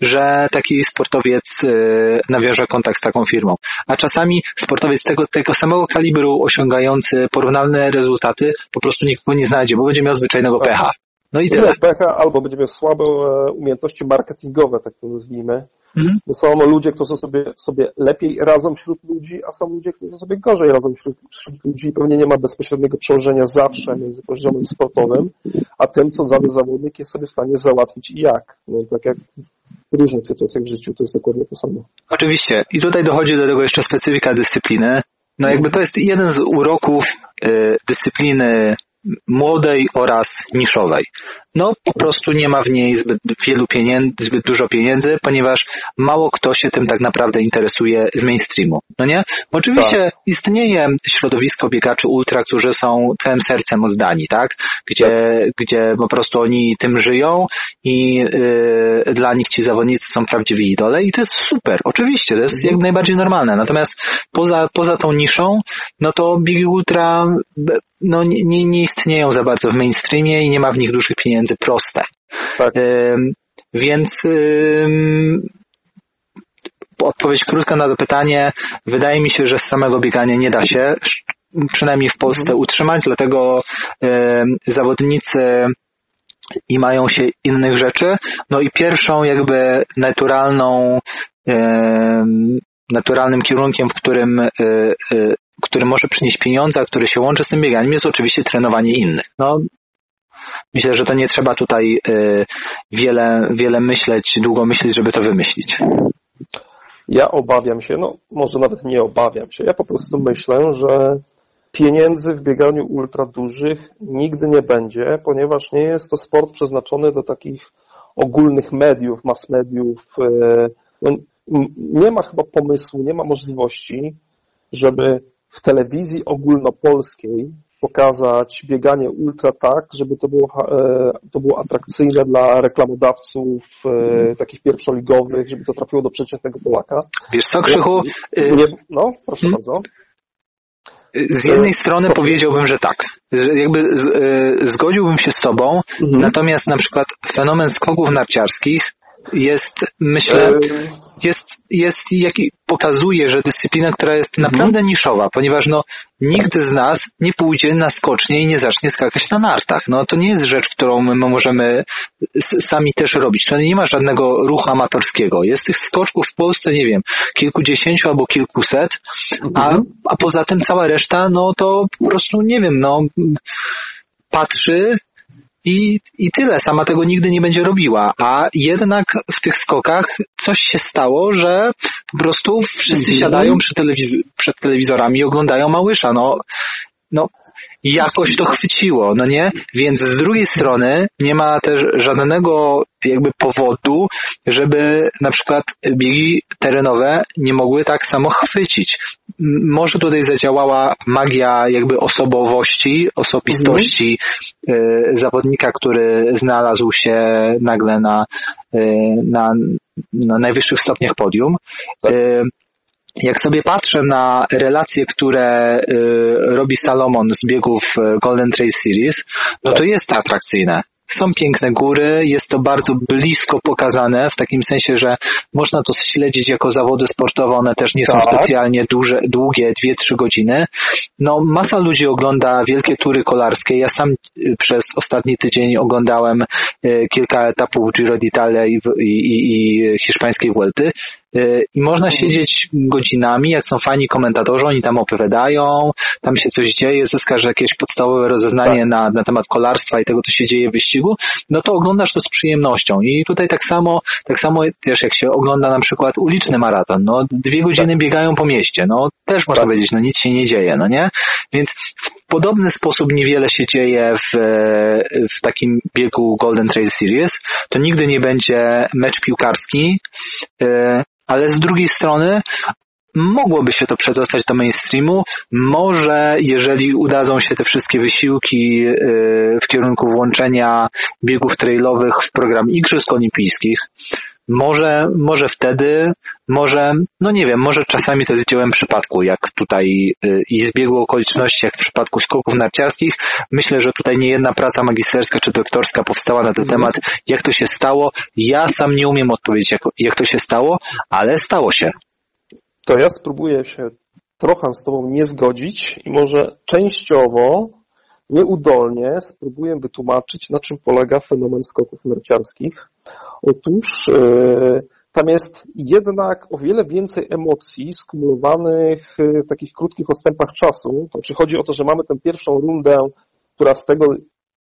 że taki sportowiec y, nawiąże kontakt z taką firmą. A czasami sportowiec tego, tego samego kalibru osiągający porównalne rezultaty po prostu nikogo nie znajdzie, bo będzie miał zwyczajnego pecha. No i Tyle pecha, albo będzie miał słabe e, umiejętności marketingowe, tak to nazwijmy. Mhm. Bo są ludzie, którzy sobie, sobie lepiej radzą wśród ludzi, a są ludzie, którzy sobie gorzej radzą wśród, wśród ludzi i pewnie nie ma bezpośredniego przełożenia zawsze między poziomem sportowym, a tym, co dany zawodnik jest sobie w stanie załatwić i jak. No, tak jak w różnych sytuacjach w życiu, to jest dokładnie to samo. Oczywiście. I tutaj dochodzi do tego jeszcze specyfika dyscypliny. No jakby to jest jeden z uroków y, dyscypliny młodej oraz niszowej. No po prostu nie ma w niej zbyt wielu pieniędzy, zbyt dużo pieniędzy, ponieważ mało kto się tym tak naprawdę interesuje z mainstreamu. No nie? Oczywiście istnieje środowisko biegaczy ultra, którzy są całym sercem oddani, tak? Gdzie, gdzie po prostu oni tym żyją i y, dla nich ci zawodnicy są prawdziwi idole i to jest super, oczywiście, to jest jak najbardziej normalne. Natomiast poza, poza tą niszą, no to biegi ultra no, nie nie istnieją za bardzo w mainstreamie i nie ma w nich dużych pieniędzy proste. Tak. Więc odpowiedź krótka na to pytanie. Wydaje mi się, że z samego biegania nie da się, przynajmniej w Polsce, utrzymać, dlatego zawodnicy i mają się innych rzeczy. No i pierwszą jakby naturalną, naturalnym kierunkiem, w którym, y, y, który może przynieść pieniądze, a który się łączy z tym bieganiem, jest oczywiście trenowanie innych. No, myślę, że to nie trzeba tutaj y, wiele, wiele myśleć, długo myśleć, żeby to wymyślić. Ja obawiam się, no może nawet nie obawiam się, ja po prostu myślę, że pieniędzy w bieganiu ultra dużych nigdy nie będzie, ponieważ nie jest to sport przeznaczony do takich ogólnych mediów, mass mediów. e, No, nie ma chyba pomysłu, nie ma możliwości, żeby w telewizji ogólnopolskiej pokazać bieganie ultra tak, żeby to było, e, to było atrakcyjne dla reklamodawców e, takich pierwszoligowych, żeby to trafiło do przeciętnego Polaka. Wiesz co, Krzychu, y, Nie, no, proszę Hmm? bardzo. z jednej strony powiedziałbym, że tak. Że jakby z, y, zgodziłbym się z tobą, Mhm. natomiast na przykład fenomen skoków narciarskich jest, myślę, E, jest, jest jaki pokazuje, że dyscyplina, która jest naprawdę niszowa, ponieważ no, nikt z nas nie pójdzie na skocznie i nie zacznie skakać na nartach. No, to nie jest rzecz, którą my możemy sami też robić. To nie ma żadnego ruchu amatorskiego. Jest tych skoczków w Polsce, nie wiem, kilkudziesięciu albo kilkuset, a, a poza tym cała reszta, no to po prostu, nie wiem, no, patrzy i, I tyle, sama tego nigdy nie będzie robiła. A jednak w tych skokach coś się stało, że po prostu wszyscy siadają przy telewiz- przed telewizorami i oglądają Małysza. No, no, jakoś to chwyciło, no nie? Więc z drugiej strony nie ma też żadnego jakby powodu, żeby na przykład biegi terenowe nie mogły tak samo chwycić. Może tutaj zadziałała magia jakby osobowości, osobistości y, zawodnika, który znalazł się nagle na, y, na, na najwyższych stopniach podium. Tak. Jak sobie patrzę na relacje, które y, robi Salomon z biegów y, Golden Trail Series, no to jest to atrakcyjne. Są piękne góry, jest to bardzo blisko pokazane, w takim sensie, że można to śledzić jako zawody sportowe, one też nie są Tak. specjalnie duże, długie, 2-3 godziny. No, masa ludzi ogląda wielkie tury kolarskie. Ja sam y, przez ostatni tydzień oglądałem kilka etapów Giro d'Italia i, i, i hiszpańskiej Vuelty. Y, I można siedzieć godzinami, jak są fajni komentatorzy, oni tam opowiadają, tam się coś dzieje, zyskasz jakieś podstawowe rozeznanie na, na temat kolarstwa i tego, co się dzieje w wyścigu, no to oglądasz to z przyjemnością. I tutaj tak samo, tak samo też jak się ogląda na przykład uliczny maraton, no dwie godziny biegają po mieście, no też można Tak. powiedzieć, no nic się nie dzieje, no nie? Więc w podobny sposób niewiele się dzieje w, w takim biegu Golden Trail Series. To nigdy nie będzie mecz piłkarski, e, ale z drugiej strony mogłoby się to przedostać do mainstreamu. Może, jeżeli udadzą się te wszystkie wysiłki e, w kierunku włączenia biegów trailowych w program Igrzysk Olimpijskich, może, może wtedy, może, no nie wiem, może czasami to jest dziełem przypadku, jak tutaj y, i zbiegu okoliczności, jak w przypadku skoków narciarskich. Myślę, że tutaj nie jedna praca magisterska czy doktorska powstała na ten temat, jak to się stało. Ja sam nie umiem odpowiedzieć, jak, jak to się stało, ale stało się. To ja spróbuję się trochę z Tobą nie zgodzić i może częściowo, nieudolnie spróbuję wytłumaczyć, na czym polega fenomen skoków narciarskich. Otóż e, tam jest jednak o wiele więcej emocji skumulowanych e, w takich krótkich odstępach czasu. To czy chodzi o to, że mamy tę pierwszą rundę, która z tego,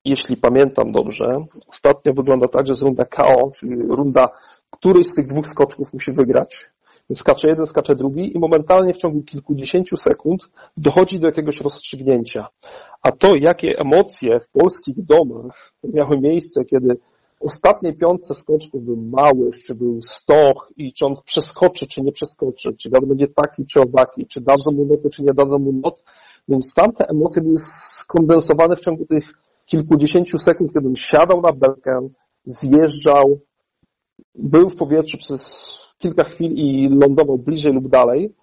jeśli pamiętam dobrze, ostatnio wygląda tak, że jest runda KO, czyli runda, któryś z tych dwóch skoczków musi wygrać. Skacze jeden, skacze drugi i momentalnie w ciągu kilkudziesięciu sekund dochodzi do jakiegoś rozstrzygnięcia. A to, jakie emocje w polskich domach miały miejsce, kiedy ostatniej piątce skoczków był Małysz, czy był Stoch i czy on przeskoczy, czy nie przeskoczy, czy wiatr będzie taki, czy owaki, czy dadzą mu noty, czy nie dadzą mu not, więc tamte emocje były skondensowane w ciągu tych kilkudziesięciu sekund, kiedy on siadał na belkę, zjeżdżał, był w powietrzu przez kilka chwil i lądował bliżej lub dalej.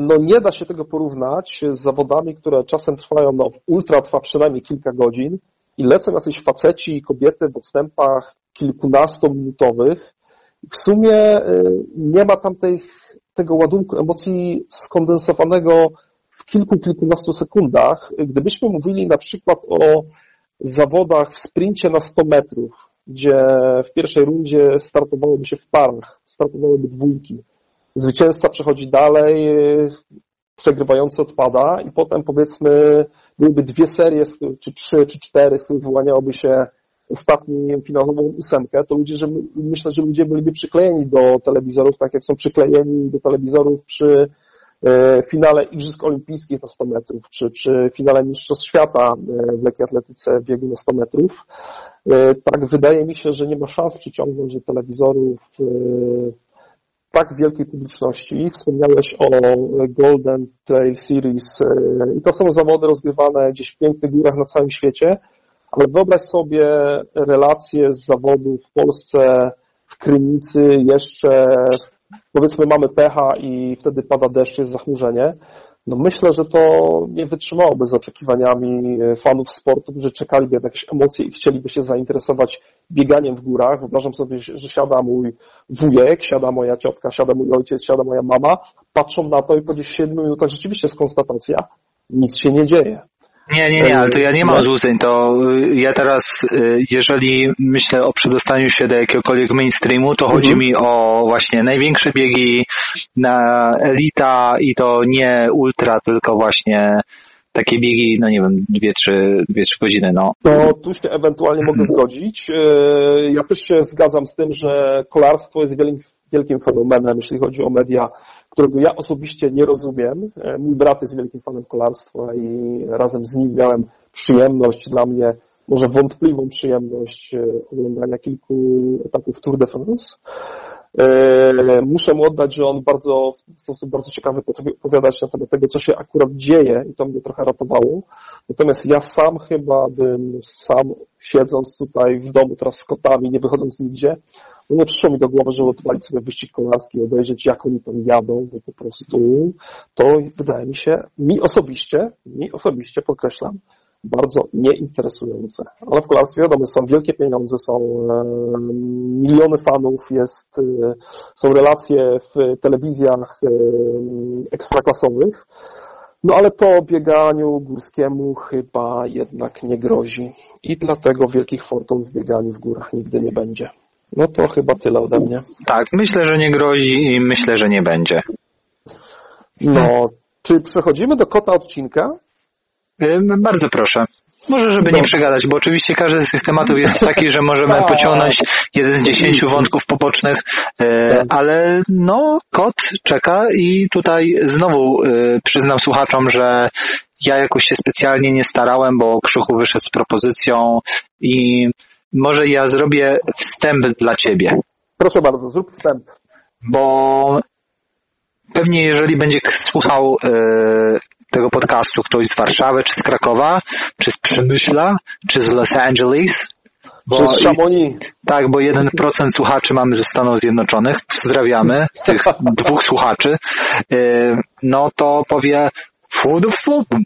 no nie da się tego porównać z zawodami, które czasem trwają, no ultra trwa przynajmniej kilka godzin i lecą jacyś faceci i kobiety w odstępach kilkunastominutowych. W sumie nie ma tam tego ładunku emocji skondensowanego w kilku, kilkunastu sekundach. Gdybyśmy mówili na przykład o zawodach w sprincie na 100 metrów, gdzie w pierwszej rundzie startowałoby się w parach, startowałyby dwójki. Zwycięzca przechodzi dalej, przegrywający odpada i potem powiedzmy byłyby dwie serie, czy trzy, czy cztery, z wyłaniałoby się ostatni finałową ósemkę, to ludzie, że myślę, że ludzie byliby przyklejeni do telewizorów, tak jak są przyklejeni do telewizorów przy E, finale Igrzysk Olimpijskich na 100 metrów, czy przy finale Mistrzostw Świata e, w lekkiej atletyce w biegu na 100 metrów. E, tak, wydaje mi się, że nie ma szans przyciągnąć do telewizorów tak wielkiej publiczności. Wspomniałeś o Golden Trail Series i to są zawody rozgrywane gdzieś w pięknych górach na całym świecie, ale wyobraź sobie relacje z zawodów w Polsce, w Krynicy, jeszcze powiedzmy mamy pecha i wtedy pada deszcz, jest zachmurzenie, no myślę, że to nie wytrzymałoby z oczekiwaniami e, fanów sportu, którzy czekaliby na jakieś emocje i chcieliby się zainteresować bieganiem w górach. Wyobrażam sobie, że siada mój wujek, siada moja ciotka, siada mój ojciec, siada moja mama, patrzą na to i po 7 minutach rzeczywiście jest konstatacja, nic się nie dzieje. Nie, nie, nie, ale to ja nie mam złudzeń. To y, ja teraz, y, jeżeli myślę o przedostaniu się do jakiegokolwiek mainstreamu, to chodzi mhm. mi o właśnie największe biegi na elita i to nie ultra, tylko właśnie takie biegi, no nie wiem, dwie, trzy, dwie, trzy godziny, no. To tu się ewentualnie mogę zgodzić. Y, ja też się zgadzam z tym, że kolarstwo jest wielkim, wielkim fenomenem, jeśli chodzi o media którego ja osobiście nie rozumiem. E, mój brat jest wielkim fanem kolarstwa i razem z nim miałem przyjemność, dla mnie może wątpliwą przyjemność e, oglądania kilku etapów Tour de France. E, muszę mu oddać, że on bardzo, w sposób bardzo ciekawy potrafi opowiadać na temat tego, co się akurat dzieje i to mnie trochę ratowało. Natomiast ja sam chyba bym sam siedząc tutaj w domu teraz z kotami, nie wychodząc nigdzie, no nie przyszło mi do głowy, żeby odpalić sobie wyścig kolarski, obejrzeć jak oni tam jadą, bo po prostu to wydaje mi się, mi osobiście, mi osobiście podkreślam, bardzo nieinteresujące. Ale w kolarstwie wiadomo, są wielkie pieniądze, są e, miliony fanów, jest, e, są relacje w telewizjach e, ekstraklasowych. No ale to bieganiu górskiemu chyba jednak nie grozi. I dlatego wielkich fortun w bieganiu w górach nigdy nie będzie. No to chyba tyle ode mnie. Tak, myślę, że nie grozi i myślę, że nie będzie. No, czy przechodzimy do kota odcinka? Bardzo proszę. Może, żeby nie przegadać, bo oczywiście każdy z tych tematów jest taki, że możemy tak. pociągnąć jeden z dziesięciu wątków pobocznych, e, tak. ale no, kot czeka i tutaj znowu e, przyznam słuchaczom, że ja jakoś się specjalnie nie starałem, bo Krzychu wyszedł z propozycją i może ja zrobię wstęp dla ciebie. Proszę bardzo, zrób wstęp. Bo pewnie jeżeli będzie słuchał y, tego podcastu ktoś z Warszawy, czy z Krakowa, czy z Przemyśla, czy z Los Angeles, bo, czy z Chamonix. Tak, bo 1% słuchaczy mamy ze Stanów Zjednoczonych. Pozdrawiamy tych dwóch słuchaczy. Y, no to powie, Food,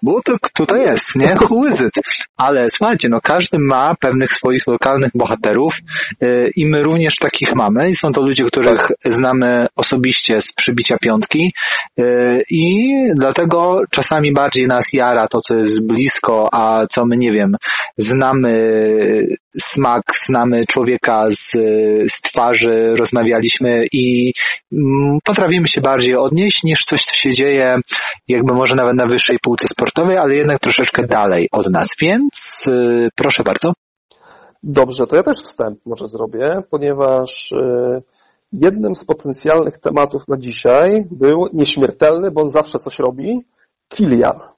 bo to kto to jest, nie? Who is it? Ale słuchajcie, no każdy ma pewnych swoich lokalnych bohaterów yy, i my również takich mamy i są to ludzie, których znamy osobiście z przybicia piątki yy, i dlatego czasami bardziej nas jara to, co jest blisko, a co my, nie wiem, znamy smak, znamy człowieka z, z twarzy, rozmawialiśmy i mm, potrafimy się bardziej odnieść niż coś, co się dzieje, jakby może nawet na wyższej półce sportowej, ale jednak troszeczkę dalej od nas, więc yy, proszę bardzo. Dobrze, to ja też wstęp może zrobię, ponieważ yy, jednym z potencjalnych tematów na dzisiaj był nieśmiertelny, bo on zawsze coś robi, Kilian.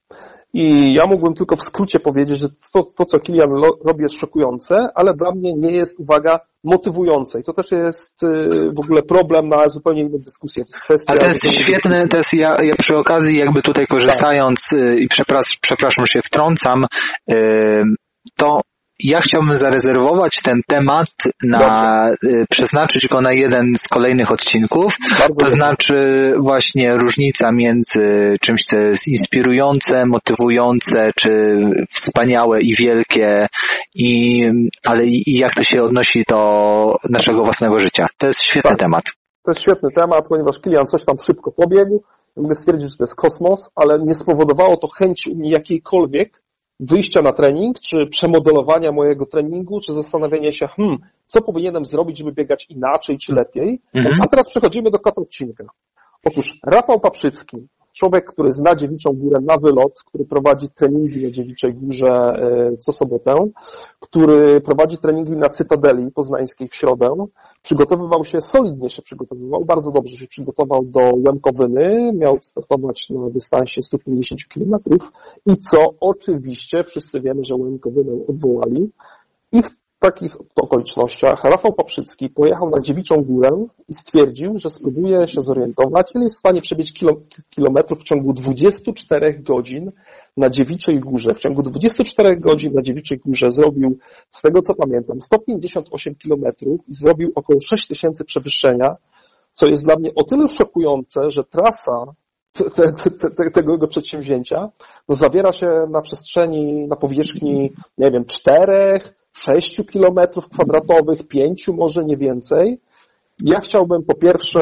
I ja mógłbym tylko w skrócie powiedzieć, że to, to co Kilian robi jest szokujące, ale dla mnie nie jest, uwaga, motywujące. I to też jest y, w ogóle problem na zupełnie inną dyskusję. Jest ale to jest świetne, to jest ja, ja przy okazji jakby tutaj korzystając tak. i przepraszam, przepraszam, się wtrącam, to ja chciałbym zarezerwować ten temat na, y, przeznaczyć go na jeden z kolejnych odcinków. Bardzo To dobrze. znaczy właśnie różnica między czymś, co jest inspirujące, motywujące, czy wspaniałe i wielkie, i, ale i jak to się odnosi do naszego własnego życia. To jest świetny Tak. temat. To jest świetny temat, ponieważ klient coś tam szybko pobiegł. Mogę stwierdzić, że to jest kosmos, ale nie spowodowało to chęci u mnie jakiejkolwiek wyjścia na trening, czy przemodelowania mojego treningu, czy zastanowienia się, hmm, co powinienem zrobić, żeby biegać inaczej, czy lepiej. Mhm. A teraz przechodzimy do kata odcinka. Otóż Rafał Paprzycki, człowiek, który zna Dziewiczą Górę na wylot, który prowadzi treningi na Dziewiczej Górze e, co sobotę, który prowadzi treningi na Cytadeli Poznańskiej w środę, przygotowywał się, solidnie się przygotowywał, bardzo dobrze się przygotował do Łemkowyny, miał startować na dystansie 150 km i co oczywiście wszyscy wiemy, że Łemkowynę odwołali. I w takich okolicznościach Rafał Paprzycki pojechał na Dziewiczą Górę i stwierdził, że spróbuje się zorientować, ile jest w stanie przebiec kilo, kilometrów w ciągu 24 godzin na Dziewiczej Górze. W ciągu 24 godzin na Dziewiczej Górze zrobił, z tego co pamiętam, 158 kilometrów i zrobił około 6 tysięcy przewyższenia, co jest dla mnie o tyle szokujące, że trasa te, te, te, tego jego przedsięwzięcia no zawiera się na przestrzeni, na powierzchni, nie wiem, czterech, sześciu kilometrów kwadratowych, pięciu, może nie więcej. Ja chciałbym po pierwsze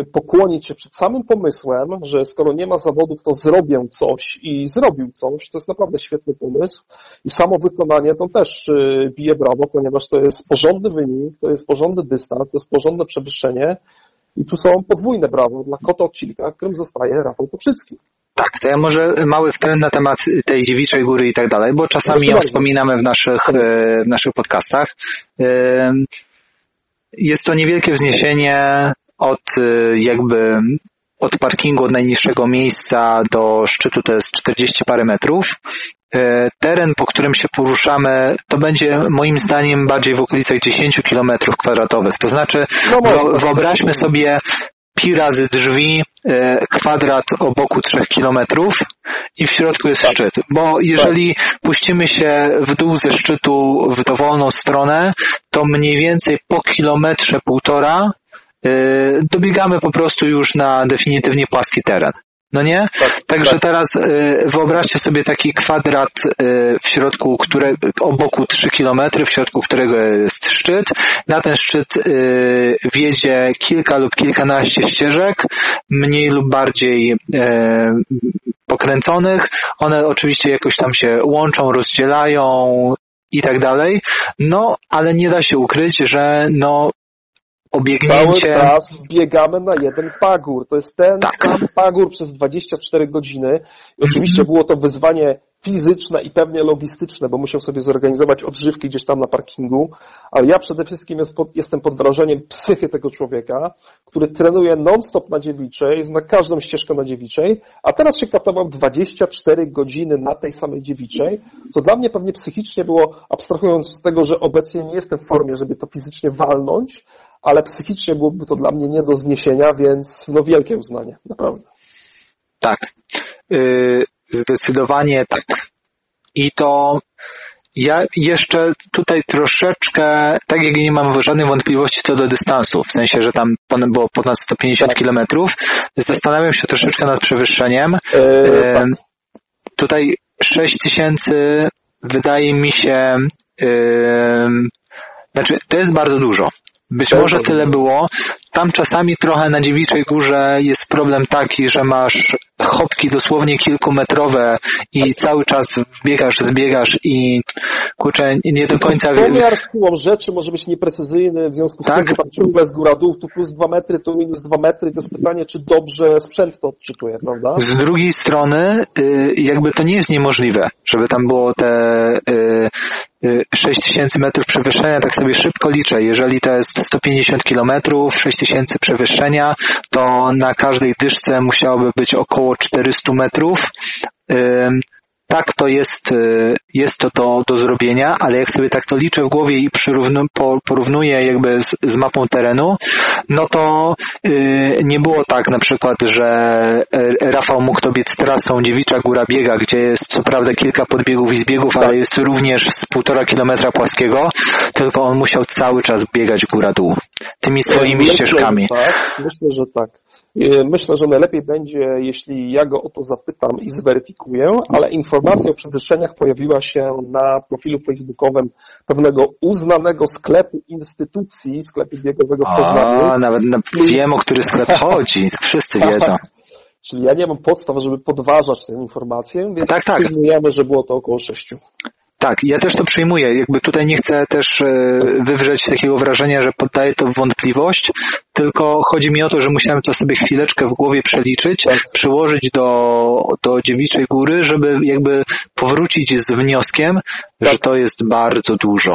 y, pokłonić się przed samym pomysłem, że skoro nie ma zawodów, to zrobię coś i zrobił coś. To jest naprawdę świetny pomysł. I samo wykonanie to też y, bije brawo, ponieważ to jest porządny wynik, to jest porządny dystans, to jest porządne przewyższenie. I tu są podwójne brawo dla kota odcinka, którym zostaje Rafał Poprzycki. Tak, to ja może mały wtręt na temat tej dziewiczej góry i tak dalej, bo czasami ją wspominamy w naszych, e, w naszych podcastach. E, Jest to niewielkie wzniesienie od e, jakby od parkingu, od najniższego miejsca do szczytu to jest 40 parę metrów. E, Teren, po którym się poruszamy, to będzie moim zdaniem bardziej w okolicach 10 kilometrów kwadratowych. To znaczy, No wyobraźmy sobie pi razy drzwi, e, kwadrat o boku 3 kilometrów i w środku jest Tak. szczyt. Bo jeżeli puścimy się w dół ze szczytu w dowolną stronę, to mniej więcej po kilometrze półtora dobiegamy po prostu już na definitywnie płaski teren. No nie? Tak, Także tak. teraz e, wyobraźcie sobie taki kwadrat e, w środku, które, o boku 3 km, w środku którego jest szczyt. Na ten szczyt e, wiedzie kilka lub kilkanaście ścieżek, mniej lub bardziej pokręconych. One oczywiście jakoś tam się łączą, rozdzielają i tak dalej. No, ale nie da się ukryć, że no Cały obiegnięcie... czas biegamy na jeden pagór. To jest ten Tak. sam pagór przez 24 godziny. I oczywiście było to wyzwanie fizyczne i pewnie logistyczne, bo musiał sobie zorganizować odżywki gdzieś tam na parkingu, ale ja przede wszystkim jest pod, jestem pod wrażeniem psychy tego człowieka, który trenuje non-stop na dziewiczej, zna każdą ścieżkę na dziewiczej, a teraz się katował 24 godziny na tej samej dziewiczej, co dla mnie pewnie psychicznie było, abstrahując z tego, że obecnie nie jestem w formie, żeby to fizycznie walnąć, ale psychicznie byłoby to dla mnie nie do zniesienia, więc no wielkie uznanie, naprawdę. Tak. Y, Zdecydowanie tak. I to ja jeszcze tutaj troszeczkę, tak jak nie mam żadnych wątpliwości co do dystansu, w sensie, że tam było ponad 150 Tak. kilometrów, zastanawiam się troszeczkę nad przewyższeniem. E, tak. Tutaj 6 tysięcy wydaje mi się, em, znaczy to jest bardzo dużo. Być jest może bardzo tyle było. Tam czasami trochę na Dziewiczej Górze jest problem taki, że masz chopki dosłownie kilkumetrowe i cały czas biegasz, zbiegasz i kurczę, nie do końca wiem. Pomiar siłą rzeczy może być nieprecyzyjny, w związku z Tak. tym, że tam ciągle z góra dół, tu plus 2 metry, tu minus 2 metry, to jest pytanie, czy dobrze sprzęt to odczytuje, prawda? Z drugiej strony, y, jakby to nie jest niemożliwe, żeby tam było te y, y, 6000 metrów przewyższenia, tak sobie szybko liczę. Jeżeli to jest 150 kilometrów, 6000 przewyższenia, to na każdej dyszce musiałoby być około 400 metrów. Tak to jest, y, jest to, to do zrobienia, ale jak sobie tak to liczę w głowie i porównuję jakby z, z mapą terenu, no to y, nie było tak na przykład, że y, Rafał mógł to biec trasą Dziewicza Góra Biega, gdzie jest co prawda kilka podbiegów i zbiegów, ale jest również z półtora kilometra płaskiego, tylko on musiał cały czas biegać góra-dół tymi swoimi myślę, ścieżkami. Że tak, myślę, że tak. E, Myślę, że najlepiej będzie, jeśli ja go o to zapytam i zweryfikuję, ale informacja o przewyższeniach pojawiła się na profilu facebookowym pewnego uznanego sklepu instytucji, sklepu biegowego w Poznaniu. A, nawet na, wiem, o który sklep chodzi. Wszyscy wiedzą. Czyli ja nie mam podstaw, żeby podważać tę informację, więc Tak, tak. przyjmujemy, że było to około 6. Tak, ja też to przyjmuję. Jakby tutaj nie chcę też e, wywrzeć takiego wrażenia, że poddaję to w wątpliwość, tylko chodzi mi o to, że musiałem to sobie chwileczkę w głowie przeliczyć, Tak. przyłożyć do, do Dziewiczej Góry, żeby jakby powrócić z wnioskiem, że to jest bardzo dużo.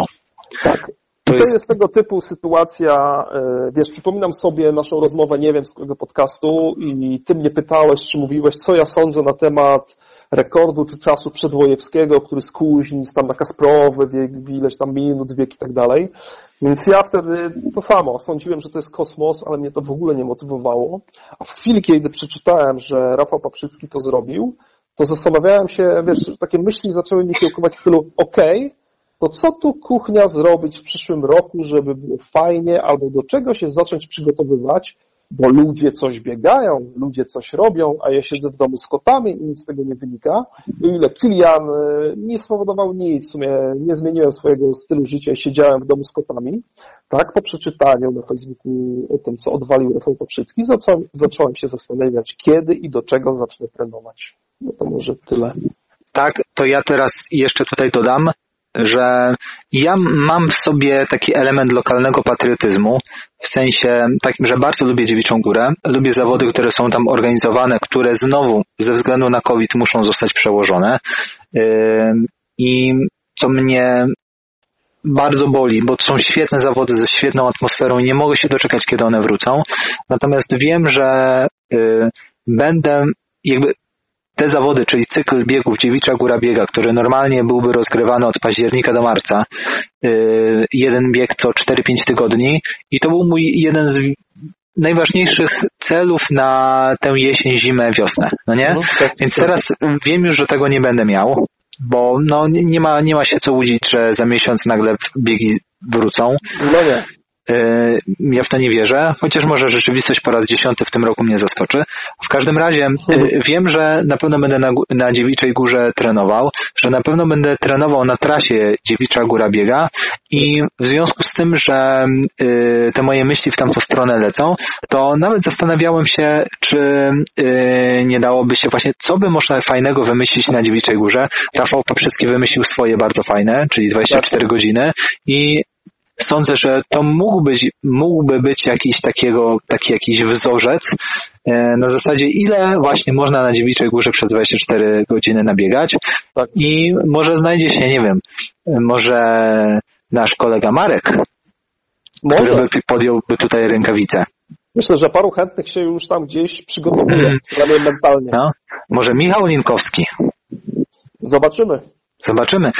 Tak. To To jest- jest tego typu sytuacja, e, wiesz, przypominam sobie naszą rozmowę, nie wiem z którego podcastu i ty mnie pytałeś, czy mówiłeś, co ja sądzę na temat rekordu czy czasu przedwojewskiego, który skóźni tam na Kasprowy, wiek, ileś tam minut, wiek i tak dalej. Więc ja wtedy to samo, sądziłem, że to jest kosmos, ale mnie to w ogóle nie motywowało. A w chwili, kiedy przeczytałem, że Rafał Paprzycki to zrobił, to zastanawiałem się, wiesz, takie myśli zaczęły mi kiełkować w stylu, okej, to co tu kuchnia zrobić w przyszłym roku, żeby było fajnie, albo do czego się zacząć przygotowywać, bo ludzie coś biegają, ludzie coś robią, a ja siedzę w domu z kotami i nic z tego nie wynika. O ile Kilian y, nie spowodował nic, w sumie nie zmieniłem swojego stylu życia i siedziałem w domu z kotami, tak, po przeczytaniu na Facebooku o tym, co odwalił Rafał Paprzycki, zacząłem, zacząłem się zastanawiać, kiedy i do czego zacznę trenować. No to może tyle. Tak, to ja teraz jeszcze tutaj dodam, że ja mam w sobie taki element lokalnego patriotyzmu, w sensie takim, że bardzo lubię Dziewiczą Górę, lubię zawody, które są tam organizowane, które znowu ze względu na COVID muszą zostać przełożone i co mnie bardzo boli, bo to są świetne zawody ze świetną atmosferą i nie mogę się doczekać, kiedy one wrócą. Natomiast wiem, że y, będę jakby te zawody, czyli cykl biegów Dziewicza Góra Biega, który normalnie byłby rozgrywany od października do marca, yy, jeden bieg co 4-5 tygodni i to był mój jeden z najważniejszych celów na tę jesień, zimę, wiosnę, no nie? Mhm, tak, Więc tak. teraz wiem już, że tego nie będę miał, bo no nie nie ma, nie ma się co łudzić, że za miesiąc nagle biegi wrócą. No nie. Yy, Ja w to nie wierzę, chociaż może rzeczywistość po raz dziesiąty w tym roku mnie zaskoczy. W każdym razie yy, wiem, że na pewno będę na, na Dziewiczej Górze trenował, że na pewno będę trenował na trasie Dziewicza Góra Biega i w związku z tym, że yy, te moje myśli w tamtą stronę lecą, to nawet zastanawiałem się, czy nie dałoby się właśnie, co by można fajnego wymyślić na Dziewiczej Górze. Rafał Paprzycki wymyślił swoje bardzo fajne, czyli 24 godziny i sądzę, że to mógł być, mógłby być jakiś takiego, taki jakiś wzorzec e, na zasadzie ile właśnie można na Dziewiczej Górze przez 24 godziny nabiegać Tak. i może znajdzie się, nie wiem, e, może nasz kolega Marek, który Może. by ty- podjąłby tutaj rękawice. Myślę, że paru chętnych się już tam gdzieś przygotowuje, przynajmniej mentalnie. No? Może Michał Linkowski. Zobaczymy. Zobaczymy.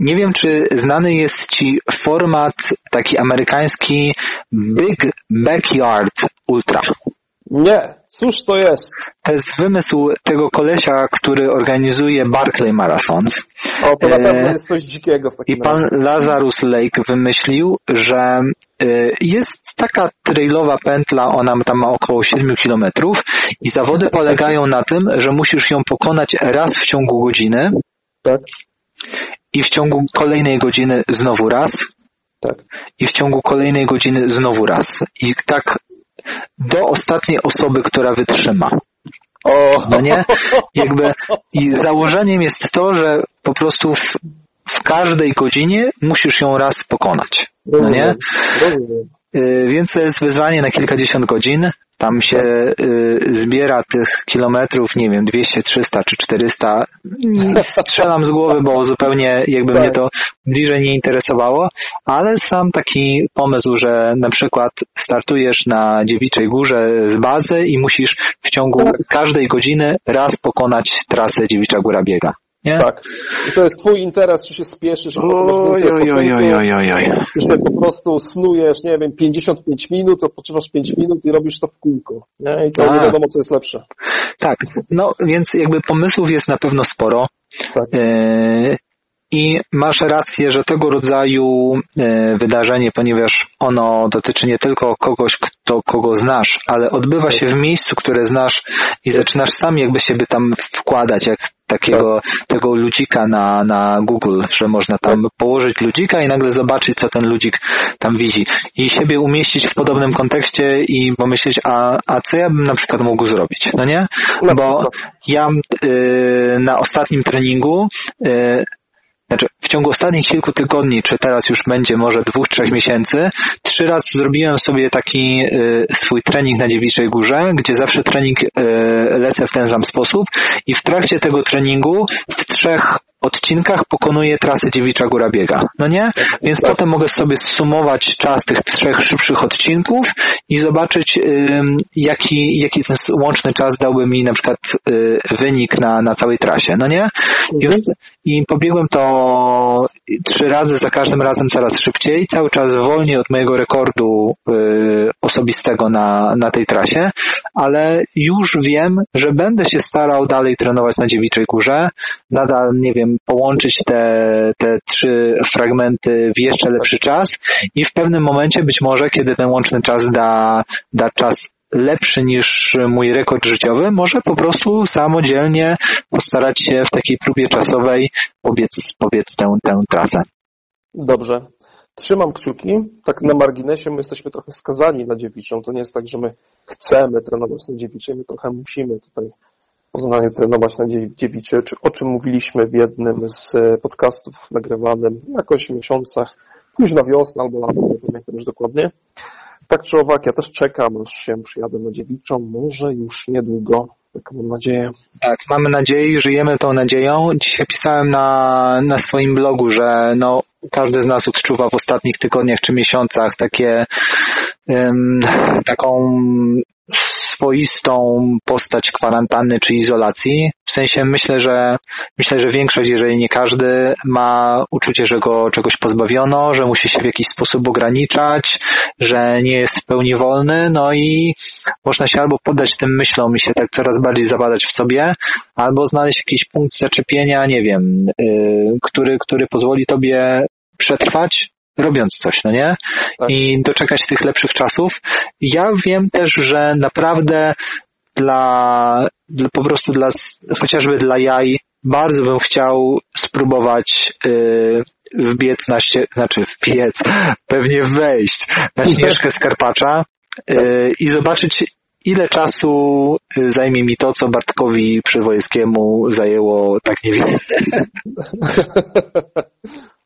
E, Nie wiem, czy znany jest Ci format taki amerykański Big Backyard Ultra. Nie, cóż to jest? To jest wymysł tego kolesia, który organizuje Barclay Marathons. O, to na E, pewno jest coś dzikiego w I takim pan razie. Lazarus Lake wymyślił, że y, jest taka trailowa pętla, ona tam ma około 7 kilometrów i zawody polegają na tym, że musisz ją pokonać raz w ciągu godziny Tak, i w ciągu kolejnej godziny znowu raz tak. i w ciągu kolejnej godziny znowu raz. I tak do ostatniej osoby, która wytrzyma. O, No nie? Jakby i założeniem jest to, że po prostu w, w każdej godzinie musisz ją raz pokonać. No nie? Y, więc to jest wyzwanie na kilkadziesiąt godzin. Tam się y, zbiera tych kilometrów, nie wiem, 200, 300 czy 400. I Strzelam z głowy, bo zupełnie jakby mnie to bliżej nie interesowało, ale sam taki pomysł, że na przykład startujesz na Dziewiczej Górze z bazy i musisz w ciągu Tak. każdej godziny raz pokonać trasę Dziewicza Góra Biega. Nie? Tak. I to jest twój interes, czy się spieszysz, a. Już tak po prostu snujesz, nie wiem, 55 minut, odpoczywasz 5 minut i robisz to w kółko. Nie? I to Tak. nie wiadomo, co jest lepsze. Tak, no więc jakby pomysłów jest na pewno sporo. Tak. E, I masz rację, że tego rodzaju e, wydarzenie, ponieważ ono dotyczy nie tylko kogoś, kto kogo znasz, ale odbywa się w miejscu, które znasz i zaczynasz sam jakby siebie tam wkładać, jak takiego tego ludzika na, na Google, że można tam położyć ludzika i nagle zobaczyć, co ten ludzik tam widzi. I siebie umieścić w podobnym kontekście i pomyśleć, a, a co ja bym na przykład mógł zrobić, no nie? Bo ja y, na ostatnim treningu y, znaczy, w ciągu ostatnich kilku tygodni, czy teraz już będzie może dwóch, trzech miesięcy, trzy razy zrobiłem sobie taki y, swój trening na Dziewiczej Górze, gdzie zawsze trening y, lecę w ten sam sposób i w trakcie tego treningu w trzech odcinkach pokonuję trasę Dziewicza Góra Biega. No nie? Więc Tak. potem mogę sobie sumować czas tych trzech szybszych odcinków i zobaczyć, ym, jaki, jaki ten łączny czas dałby mi na przykład y, wynik na, na całej trasie. No nie? I, ost- I pobiegłem to trzy razy, za każdym razem coraz szybciej, cały czas wolniej od mojego rekordu y, osobistego na, na tej trasie, ale już wiem, że będę się starał dalej trenować na Dziewiczej Górze, nadal, nie wiem, połączyć te, te trzy fragmenty w jeszcze lepszy czas i w pewnym momencie być może, kiedy ten łączny czas da, da czas lepszy niż mój rekord życiowy, może po prostu samodzielnie postarać się w takiej próbie czasowej pobiec, pobiec tę, tę trasę. Dobrze. Trzymam kciuki. Tak na marginesie my jesteśmy trochę skazani na dziewiczą. To nie jest tak, że my chcemy trenować na dziewiczej, my trochę musimy tutaj w Poznaniu trenować na dzie- dziewiczy, czy o czym mówiliśmy w jednym z e, podcastów nagrywanym jakoś w miesiącach, późna wiosna albo lato, nie pamiętam już dokładnie. Tak czy owak, ja też czekam, aż się przyjadę na dziewiczą, może już niedługo, taką mam nadzieję. Tak, mamy nadzieję żyjemy tą nadzieją. Dzisiaj pisałem na, na swoim blogu, że no, każdy z nas odczuwa w ostatnich tygodniach czy miesiącach takie em, taką swoistą postać kwarantanny czy izolacji. W sensie myślę, że myślę, że większość, jeżeli nie każdy, ma uczucie, że go czegoś pozbawiono, że musi się w jakiś sposób ograniczać, że nie jest w pełni wolny, no i można się albo poddać tym myślom i się tak coraz bardziej zabadać w sobie, albo znaleźć jakiś punkt zaczepienia, nie wiem, yy, który, który pozwoli tobie przetrwać, robiąc coś, no nie? Tak. I doczekać tych lepszych czasów. Ja wiem też, że naprawdę dla, dla po prostu dla, chociażby dla jaj, bardzo bym chciał spróbować yy, wbiec na ście, znaczy wbiec, pewnie wejść na śnieżkę Skarpacza yy, i zobaczyć ile czasu y, zajmie mi to, co Bartkowi Przywojskiemu zajęło tak niewiele.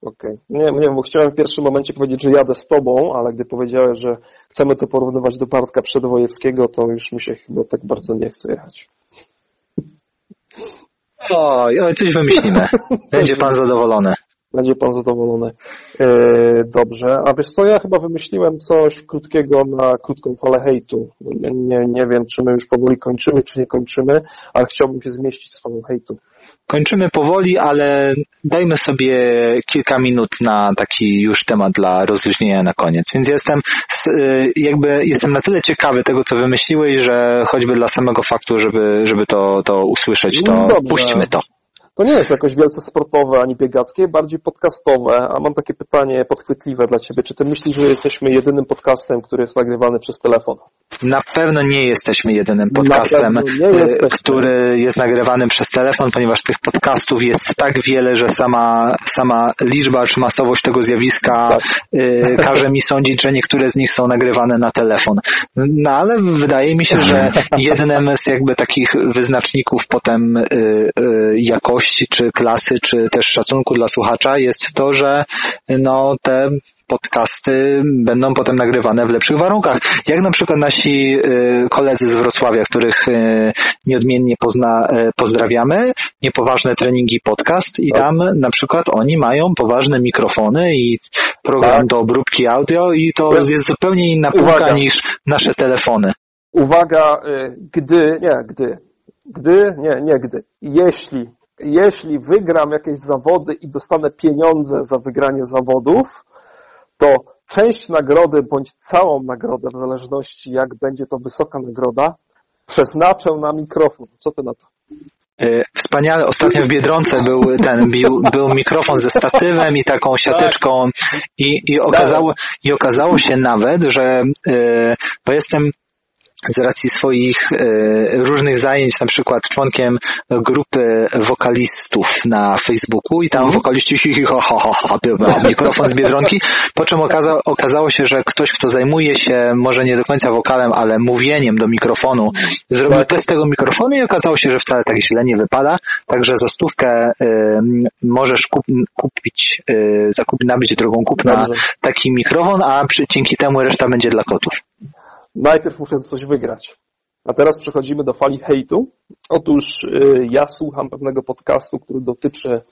Okej. Nie, nie, bo chciałem w pierwszym momencie powiedzieć, że jadę z tobą, ale gdy powiedziałeś, że chcemy to porównywać do Bartka Przedwojewskiego, to już mi się chyba tak bardzo nie chce jechać. Oj, oj, coś wymyślimy. Będzie pan zadowolony. Będzie pan zadowolony. E, dobrze. A wiesz co, ja chyba wymyśliłem coś krótkiego na krótką falę hejtu. Nie, nie, wiem, czy my już powoli kończymy, czy nie kończymy, ale chciałbym się zmieścić z falą hejtu. Kończymy powoli, ale dajmy sobie kilka minut na taki już temat dla rozluźnienia na koniec. Więc jestem y, jakby jestem na tyle ciekawy tego, co wymyśliłeś, że choćby dla samego faktu, żeby, żeby to, to usłyszeć, to No puśćmy to. To nie jest jakoś wielce sportowe ani biegackie, bardziej podcastowe, a mam takie pytanie podchwytliwe dla Ciebie. Czy Ty myślisz, że jesteśmy jedynym podcastem, który jest nagrywany przez telefon? Na pewno nie jesteśmy jedynym podcastem, y, jesteśmy. który jest nagrywany przez telefon, ponieważ tych podcastów jest tak wiele, że sama, sama liczba czy masowość tego zjawiska Tak. y, każe mi sądzić, że niektóre z nich są nagrywane na telefon. No ale wydaje mi się, że jednym z jakby takich wyznaczników potem y, y, jakości, czy klasy, czy też szacunku dla słuchacza jest to, że no te podcasty będą potem nagrywane w lepszych warunkach. Jak na przykład nasi y, koledzy z Wrocławia, których y, nieodmiennie pozna, y, pozdrawiamy, niepoważne treningi podcast i Tak. tam na przykład oni mają poważne mikrofony i program Tak. do obróbki audio i to Jest- zupełnie inna półka niż nasze telefony. Uwaga, gdy, nie, gdy, gdy, nie, nie gdy, jeśli, jeśli wygram jakieś zawody i dostanę pieniądze za wygranie zawodów, to część nagrody bądź całą nagrodę, w zależności jak będzie to wysoka nagroda, przeznaczę na mikrofon. Co ty na to? Y, Wspaniale. Ostatnio w Biedronce był ten, był, był mikrofon ze statywem i taką siateczką i, i, okazało, i okazało się nawet, że y, bo jestem z racji swoich y, różnych zajęć, na przykład członkiem grupy wokalistów na Facebooku i tam wokaliści hi, hi, ho, ho, ho, ho, mikrofon z Biedronki, po czym okaza, okazało się, że ktoś, kto zajmuje się może nie do końca wokalem, ale mówieniem do mikrofonu, zrobił Tak. test tego mikrofonu i okazało się, że wcale tak źle nie wypada, także za stówkę y, możesz kup, kupić, y, zakupić, nabyć drogą kupna Dobrze. taki mikrofon, a przy, dzięki temu reszta będzie dla kotów. Najpierw muszę coś wygrać. A teraz przechodzimy do fali hejtu. Otóż y, ja słucham pewnego podcastu, który dotyczy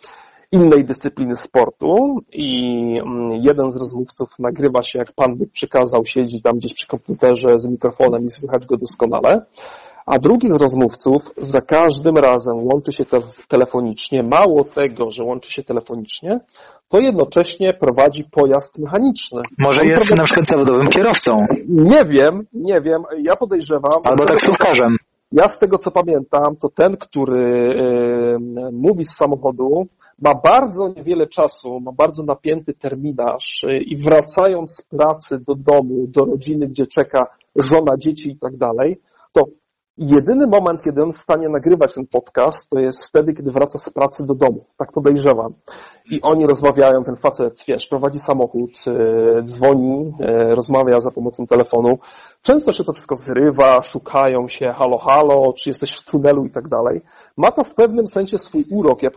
innej dyscypliny sportu i mm, jeden z rozmówców nagrywa się, jak Pan by przykazał, siedzi tam gdzieś przy komputerze z mikrofonem i słychać go doskonale. A drugi z rozmówców za każdym razem łączy się te telefonicznie. Mało tego, że łączy się telefonicznie, to jednocześnie prowadzi pojazd mechaniczny. Może On jest prowadzi- na przykład zawodowym kierowcą nie wiem, nie wiem. Ja podejrzewam. albo taksówkarzem. Ja z tego co pamiętam, to ten, który e, mówi z samochodu, ma bardzo niewiele czasu, ma bardzo napięty terminarz e, i wracając z pracy do domu, do rodziny, gdzie czeka żona, dzieci i tak dalej, to jedyny moment, kiedy on stanie nagrywać ten podcast, to jest wtedy, kiedy wraca z pracy do domu. Tak podejrzewam. I oni rozmawiają, ten facet, wiesz, prowadzi samochód, e, dzwoni, e, rozmawia za pomocą telefonu. Często się to wszystko zrywa, szukają się, halo, halo, czy jesteś w tunelu i tak dalej. Ma to w pewnym sensie swój urok. Ja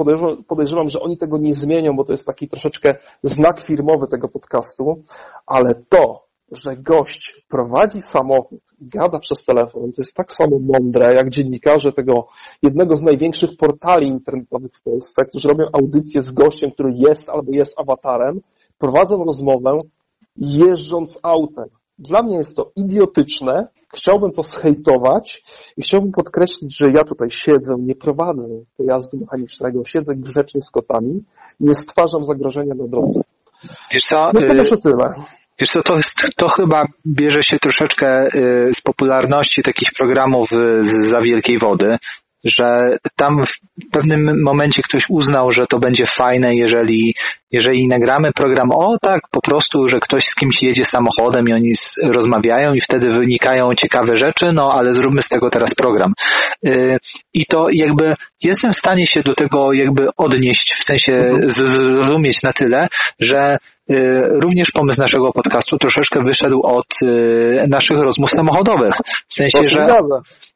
podejrzewam, że oni tego nie zmienią, bo to jest taki troszeczkę znak firmowy tego podcastu, ale to, że gość prowadzi samochód, gada przez telefon, to jest tak samo mądre, jak dziennikarze tego jednego z największych portali internetowych w Polsce, którzy robią audycję z gościem, który jest albo jest awatarem, prowadzą rozmowę jeżdżąc autem. Dla mnie jest to idiotyczne, chciałbym to zhejtować i chciałbym podkreślić, że ja tutaj siedzę, nie prowadzę pojazdu mechanicznego, siedzę grzecznie z kotami nie stwarzam zagrożenia na drodze. Wiesz co, No to y, tyle. Wiesz co to, to chyba bierze się troszeczkę y, z popularności takich programów y, z za wielkiej wody, że tam w pewnym momencie ktoś uznał, że to będzie fajne, jeżeli, jeżeli nagramy program, o tak, po prostu, że ktoś z kimś jedzie samochodem i oni rozmawiają i wtedy wynikają ciekawe rzeczy, no ale zróbmy z tego teraz program. Y, I to jakby jestem w stanie się do tego jakby odnieść, w sensie z- zrozumieć na tyle, że y, również pomysł naszego podcastu troszeczkę wyszedł od y, naszych rozmów samochodowych. W sensie, że.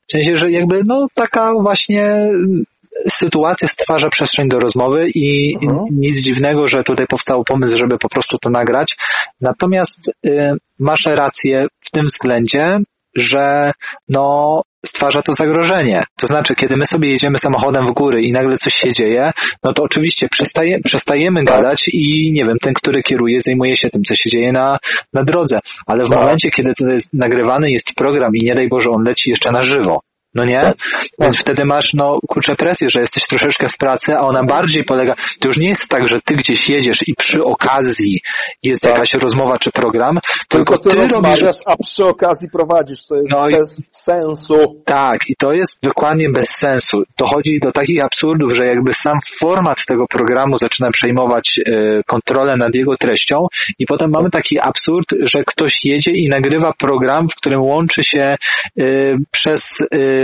W sensie, że jakby no taka właśnie mm, sytuacja stwarza przestrzeń do rozmowy i Mhm. nic dziwnego, że tutaj powstał pomysł, żeby po prostu to nagrać. Natomiast y, masz rację w tym względzie, że no stwarza to zagrożenie. To znaczy, kiedy my sobie jedziemy samochodem w góry i nagle coś się dzieje, no to oczywiście przestaje, przestajemy Tak. gadać i nie wiem, ten, który kieruje, zajmuje się tym, co się dzieje na, na drodze. Ale w Tak. momencie, kiedy to jest nagrywany jest program i nie daj Boże, on leci jeszcze na żywo, no nie? Więc wtedy masz, no, kurczę presję, że jesteś troszeczkę w pracy, a ona bardziej polega, to już nie jest tak, że ty gdzieś jedziesz i przy okazji jest Tak. jakaś rozmowa czy program, Tylko tylko ty ty robisz a przy okazji prowadzisz, co jest No i- bez sensu. tak, i to jest dokładnie bez sensu. Dochodzi do takich absurdów, że jakby sam format tego programu zaczyna przejmować e, kontrolę nad jego treścią i potem mamy taki absurd, że ktoś jedzie i nagrywa program, w którym łączy się e, przez e,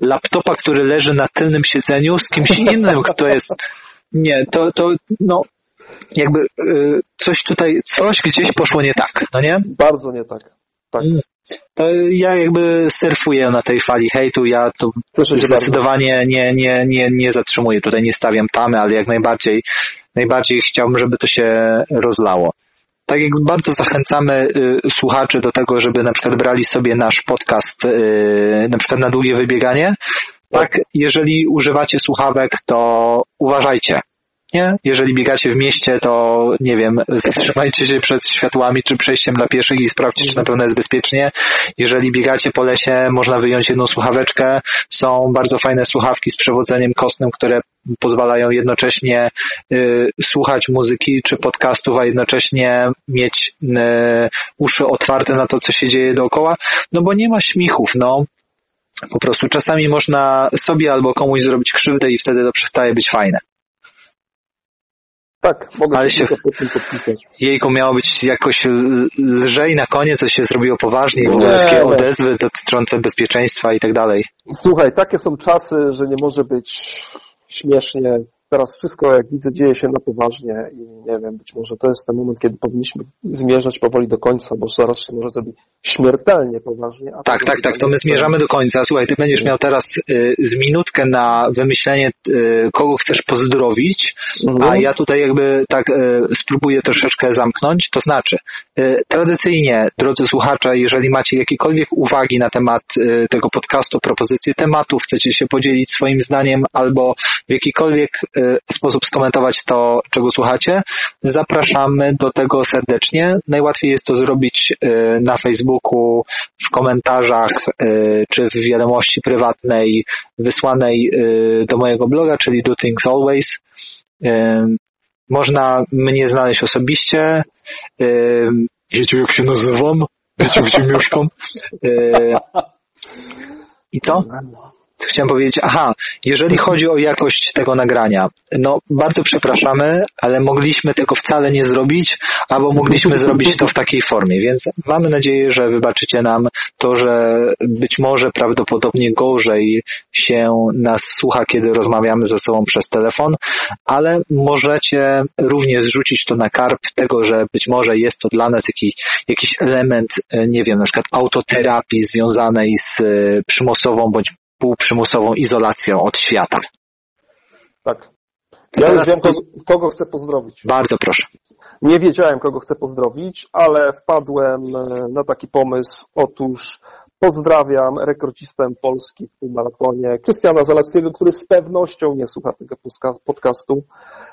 laptopa, który leży na tylnym siedzeniu z kimś innym, kto jest... Nie, to, to no jakby e, coś tutaj, coś gdzieś poszło nie tak, no nie? Bardzo nie tak. Tak. Mm. To ja jakby surfuję na tej fali hejtu, ja to zdecydowanie nie, nie, nie, nie zatrzymuję, tutaj nie stawiam tamy, ale jak najbardziej, najbardziej chciałbym, żeby to się rozlało. Tak jak bardzo zachęcamy y, słuchaczy do tego, żeby na przykład brali sobie nasz podcast y, na przykład na długie wybieganie, tak, jeżeli używacie słuchawek, to uważajcie. Jeżeli biegacie w mieście, to nie wiem, zatrzymajcie się przed światłami czy przejściem dla pieszych i sprawdźcie, czy na pewno jest bezpiecznie. Jeżeli biegacie po lesie, można wyjąć jedną słuchaweczkę. Są bardzo fajne słuchawki z przewodzeniem kostnym, które pozwalają jednocześnie y, słuchać muzyki czy podcastów, a jednocześnie mieć y, uszy otwarte na to, co się dzieje dookoła, no bo nie ma śmichów, no. Po prostu czasami można sobie albo komuś zrobić krzywdę i wtedy to przestaje być fajne. Tak, mogę Ale się pod tym podpisać. Jejku, miało być jakoś lżej na koniec, co się zrobiło ogóle Nie, nie. odezwy dotyczące bezpieczeństwa i tak dalej. Słuchaj, takie są czasy, że nie może być śmiesznie. Teraz wszystko, jak widzę, dzieje się na poważnie i nie wiem, być może to jest ten moment, kiedy powinniśmy zmierzać powoli do końca, bo zaraz się może zrobić śmiertelnie poważnie. Tak, to tak, tak, to my zmierzamy do końca. Słuchaj, ty będziesz miał teraz y, z minutkę na wymyślenie, y, kogo chcesz pozdrowić, Mhm. a ja tutaj jakby tak y, spróbuję troszeczkę zamknąć. To znaczy, y, tradycyjnie, drodzy słuchacze, jeżeli macie jakiekolwiek uwagi na temat y, tego podcastu, propozycje tematów, chcecie się podzielić swoim zdaniem albo w jakikolwiek y, sposób skomentować to, czego słuchacie, zapraszamy do tego serdecznie. Najłatwiej jest to zrobić y, na Facebooku, w komentarzach y, czy w wiadomości prywatnej wysłanej y, do mojego bloga, czyli Do Things Always. Y, Można mnie znaleźć osobiście. Y, Wiecie, jak się nazywam? Wiecie, gdzie mieszkam? Y, I co? Chciałem powiedzieć? Aha, jeżeli chodzi o jakość tego nagrania, no bardzo przepraszamy, ale mogliśmy tego wcale nie zrobić, albo mogliśmy zrobić to w takiej formie, więc mamy nadzieję, że wybaczycie nam to, że być może prawdopodobnie gorzej się nas słucha, kiedy rozmawiamy ze sobą przez telefon, ale możecie również rzucić to na karp tego, że być może jest to dla nas jakiś, jakiś element, e, nie wiem, na przykład autoterapii związanej z e, przymusową bądź półprzymusową izolacją od świata. Tak. Ja teraz już wiem, kogo, kogo chcę pozdrowić. Bardzo proszę. Nie wiedziałem, kogo chcę pozdrowić, ale wpadłem e, na taki pomysł. Otóż pozdrawiam rekordzistę Polski w półmaratonie, Krystiana Zalewskiego, który z pewnością nie słucha tego podcastu,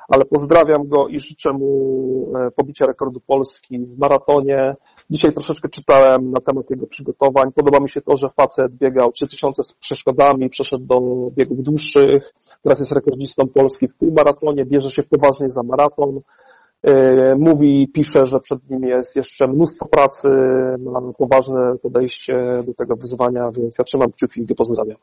ale pozdrawiam go i życzę mu e, pobicia rekordu Polski w maratonie. Dzisiaj troszeczkę czytałem na temat jego przygotowań. Podoba mi się to, że facet biegał 3000 z przeszkodami, przeszedł do biegów dłuższych. Teraz jest rekordzistą Polski w półmaratonie, bierze się poważnie za maraton. E, Mówi, pisze, że przed nim jest jeszcze mnóstwo pracy, ma poważne podejście do tego wyzwania, więc ja trzymam kciuki i go pozdrawiam.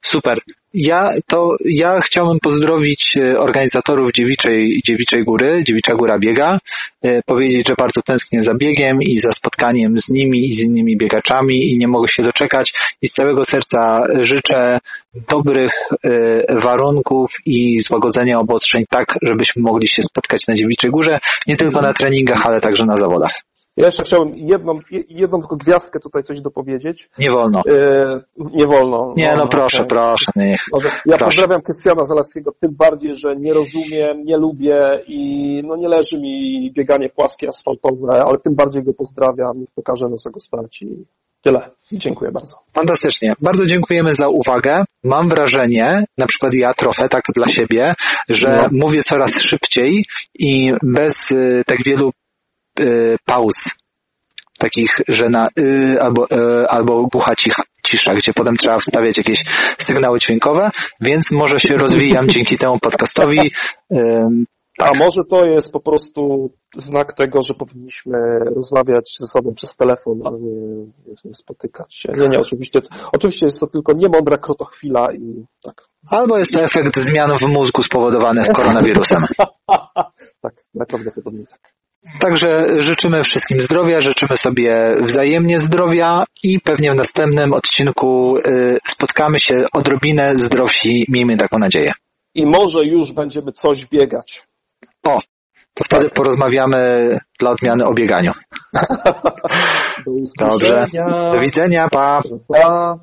Super. Ja to ja chciałbym pozdrowić e, organizatorów Dziewiczej, Dziewiczej Góry, Dziewicza Góra Biega, e, powiedzieć, że bardzo tęsknię za biegiem i za spotkaniem z nimi i z innymi biegaczami i nie mogę się doczekać i z całego serca życzę dobrych e, warunków i złagodzenia obostrzeń tak, żebyśmy mogli się spotkać na Dziewiczej Górze, nie tylko na treningach, ale także na zawodach. Ja jeszcze chciałem jedną, jedną tylko gwiazdkę tutaj coś dopowiedzieć. Nie wolno. E, Nie wolno. Nie, no proszę, okej. proszę, niech. Dobrze. Ja Proszę. pozdrawiam Krystiana Zalewskiego tym bardziej, że nie rozumiem, nie lubię i no nie leży mi bieganie płaskie, asfaltowe, ale tym bardziej go pozdrawiam i pokażę naszego starci. Tyle. Dziękuję bardzo. Fantastycznie. Bardzo dziękujemy za uwagę. Mam wrażenie, na przykład ja trochę tak dla siebie, że No. mówię coraz szybciej i bez y, tak wielu pauz. Takich, że na y, albo, y, albo głucha cicha, cisza, gdzie potem trzeba wstawiać jakieś sygnały dźwiękowe, więc może się rozwijam dzięki temu podcastowi. Ym, A może to jest po prostu znak tego, że powinniśmy rozmawiać ze sobą przez telefon, a nie, nie spotykać się. Nie, nie, oczywiście, oczywiście jest to tylko niemądra krotochwila i tak. albo jest to efekt zmian w mózgu spowodowanych koronawirusem. Tak, najprawdopodobniej tak. Także życzymy wszystkim zdrowia, życzymy sobie wzajemnie zdrowia i pewnie w następnym odcinku y, spotkamy się odrobinę zdrowsi, miejmy taką nadzieję. I może już będziemy coś biegać. O, to wtedy porozmawiamy dla odmiany o bieganiu. Do Dobrze. Do widzenia, pa! Pa.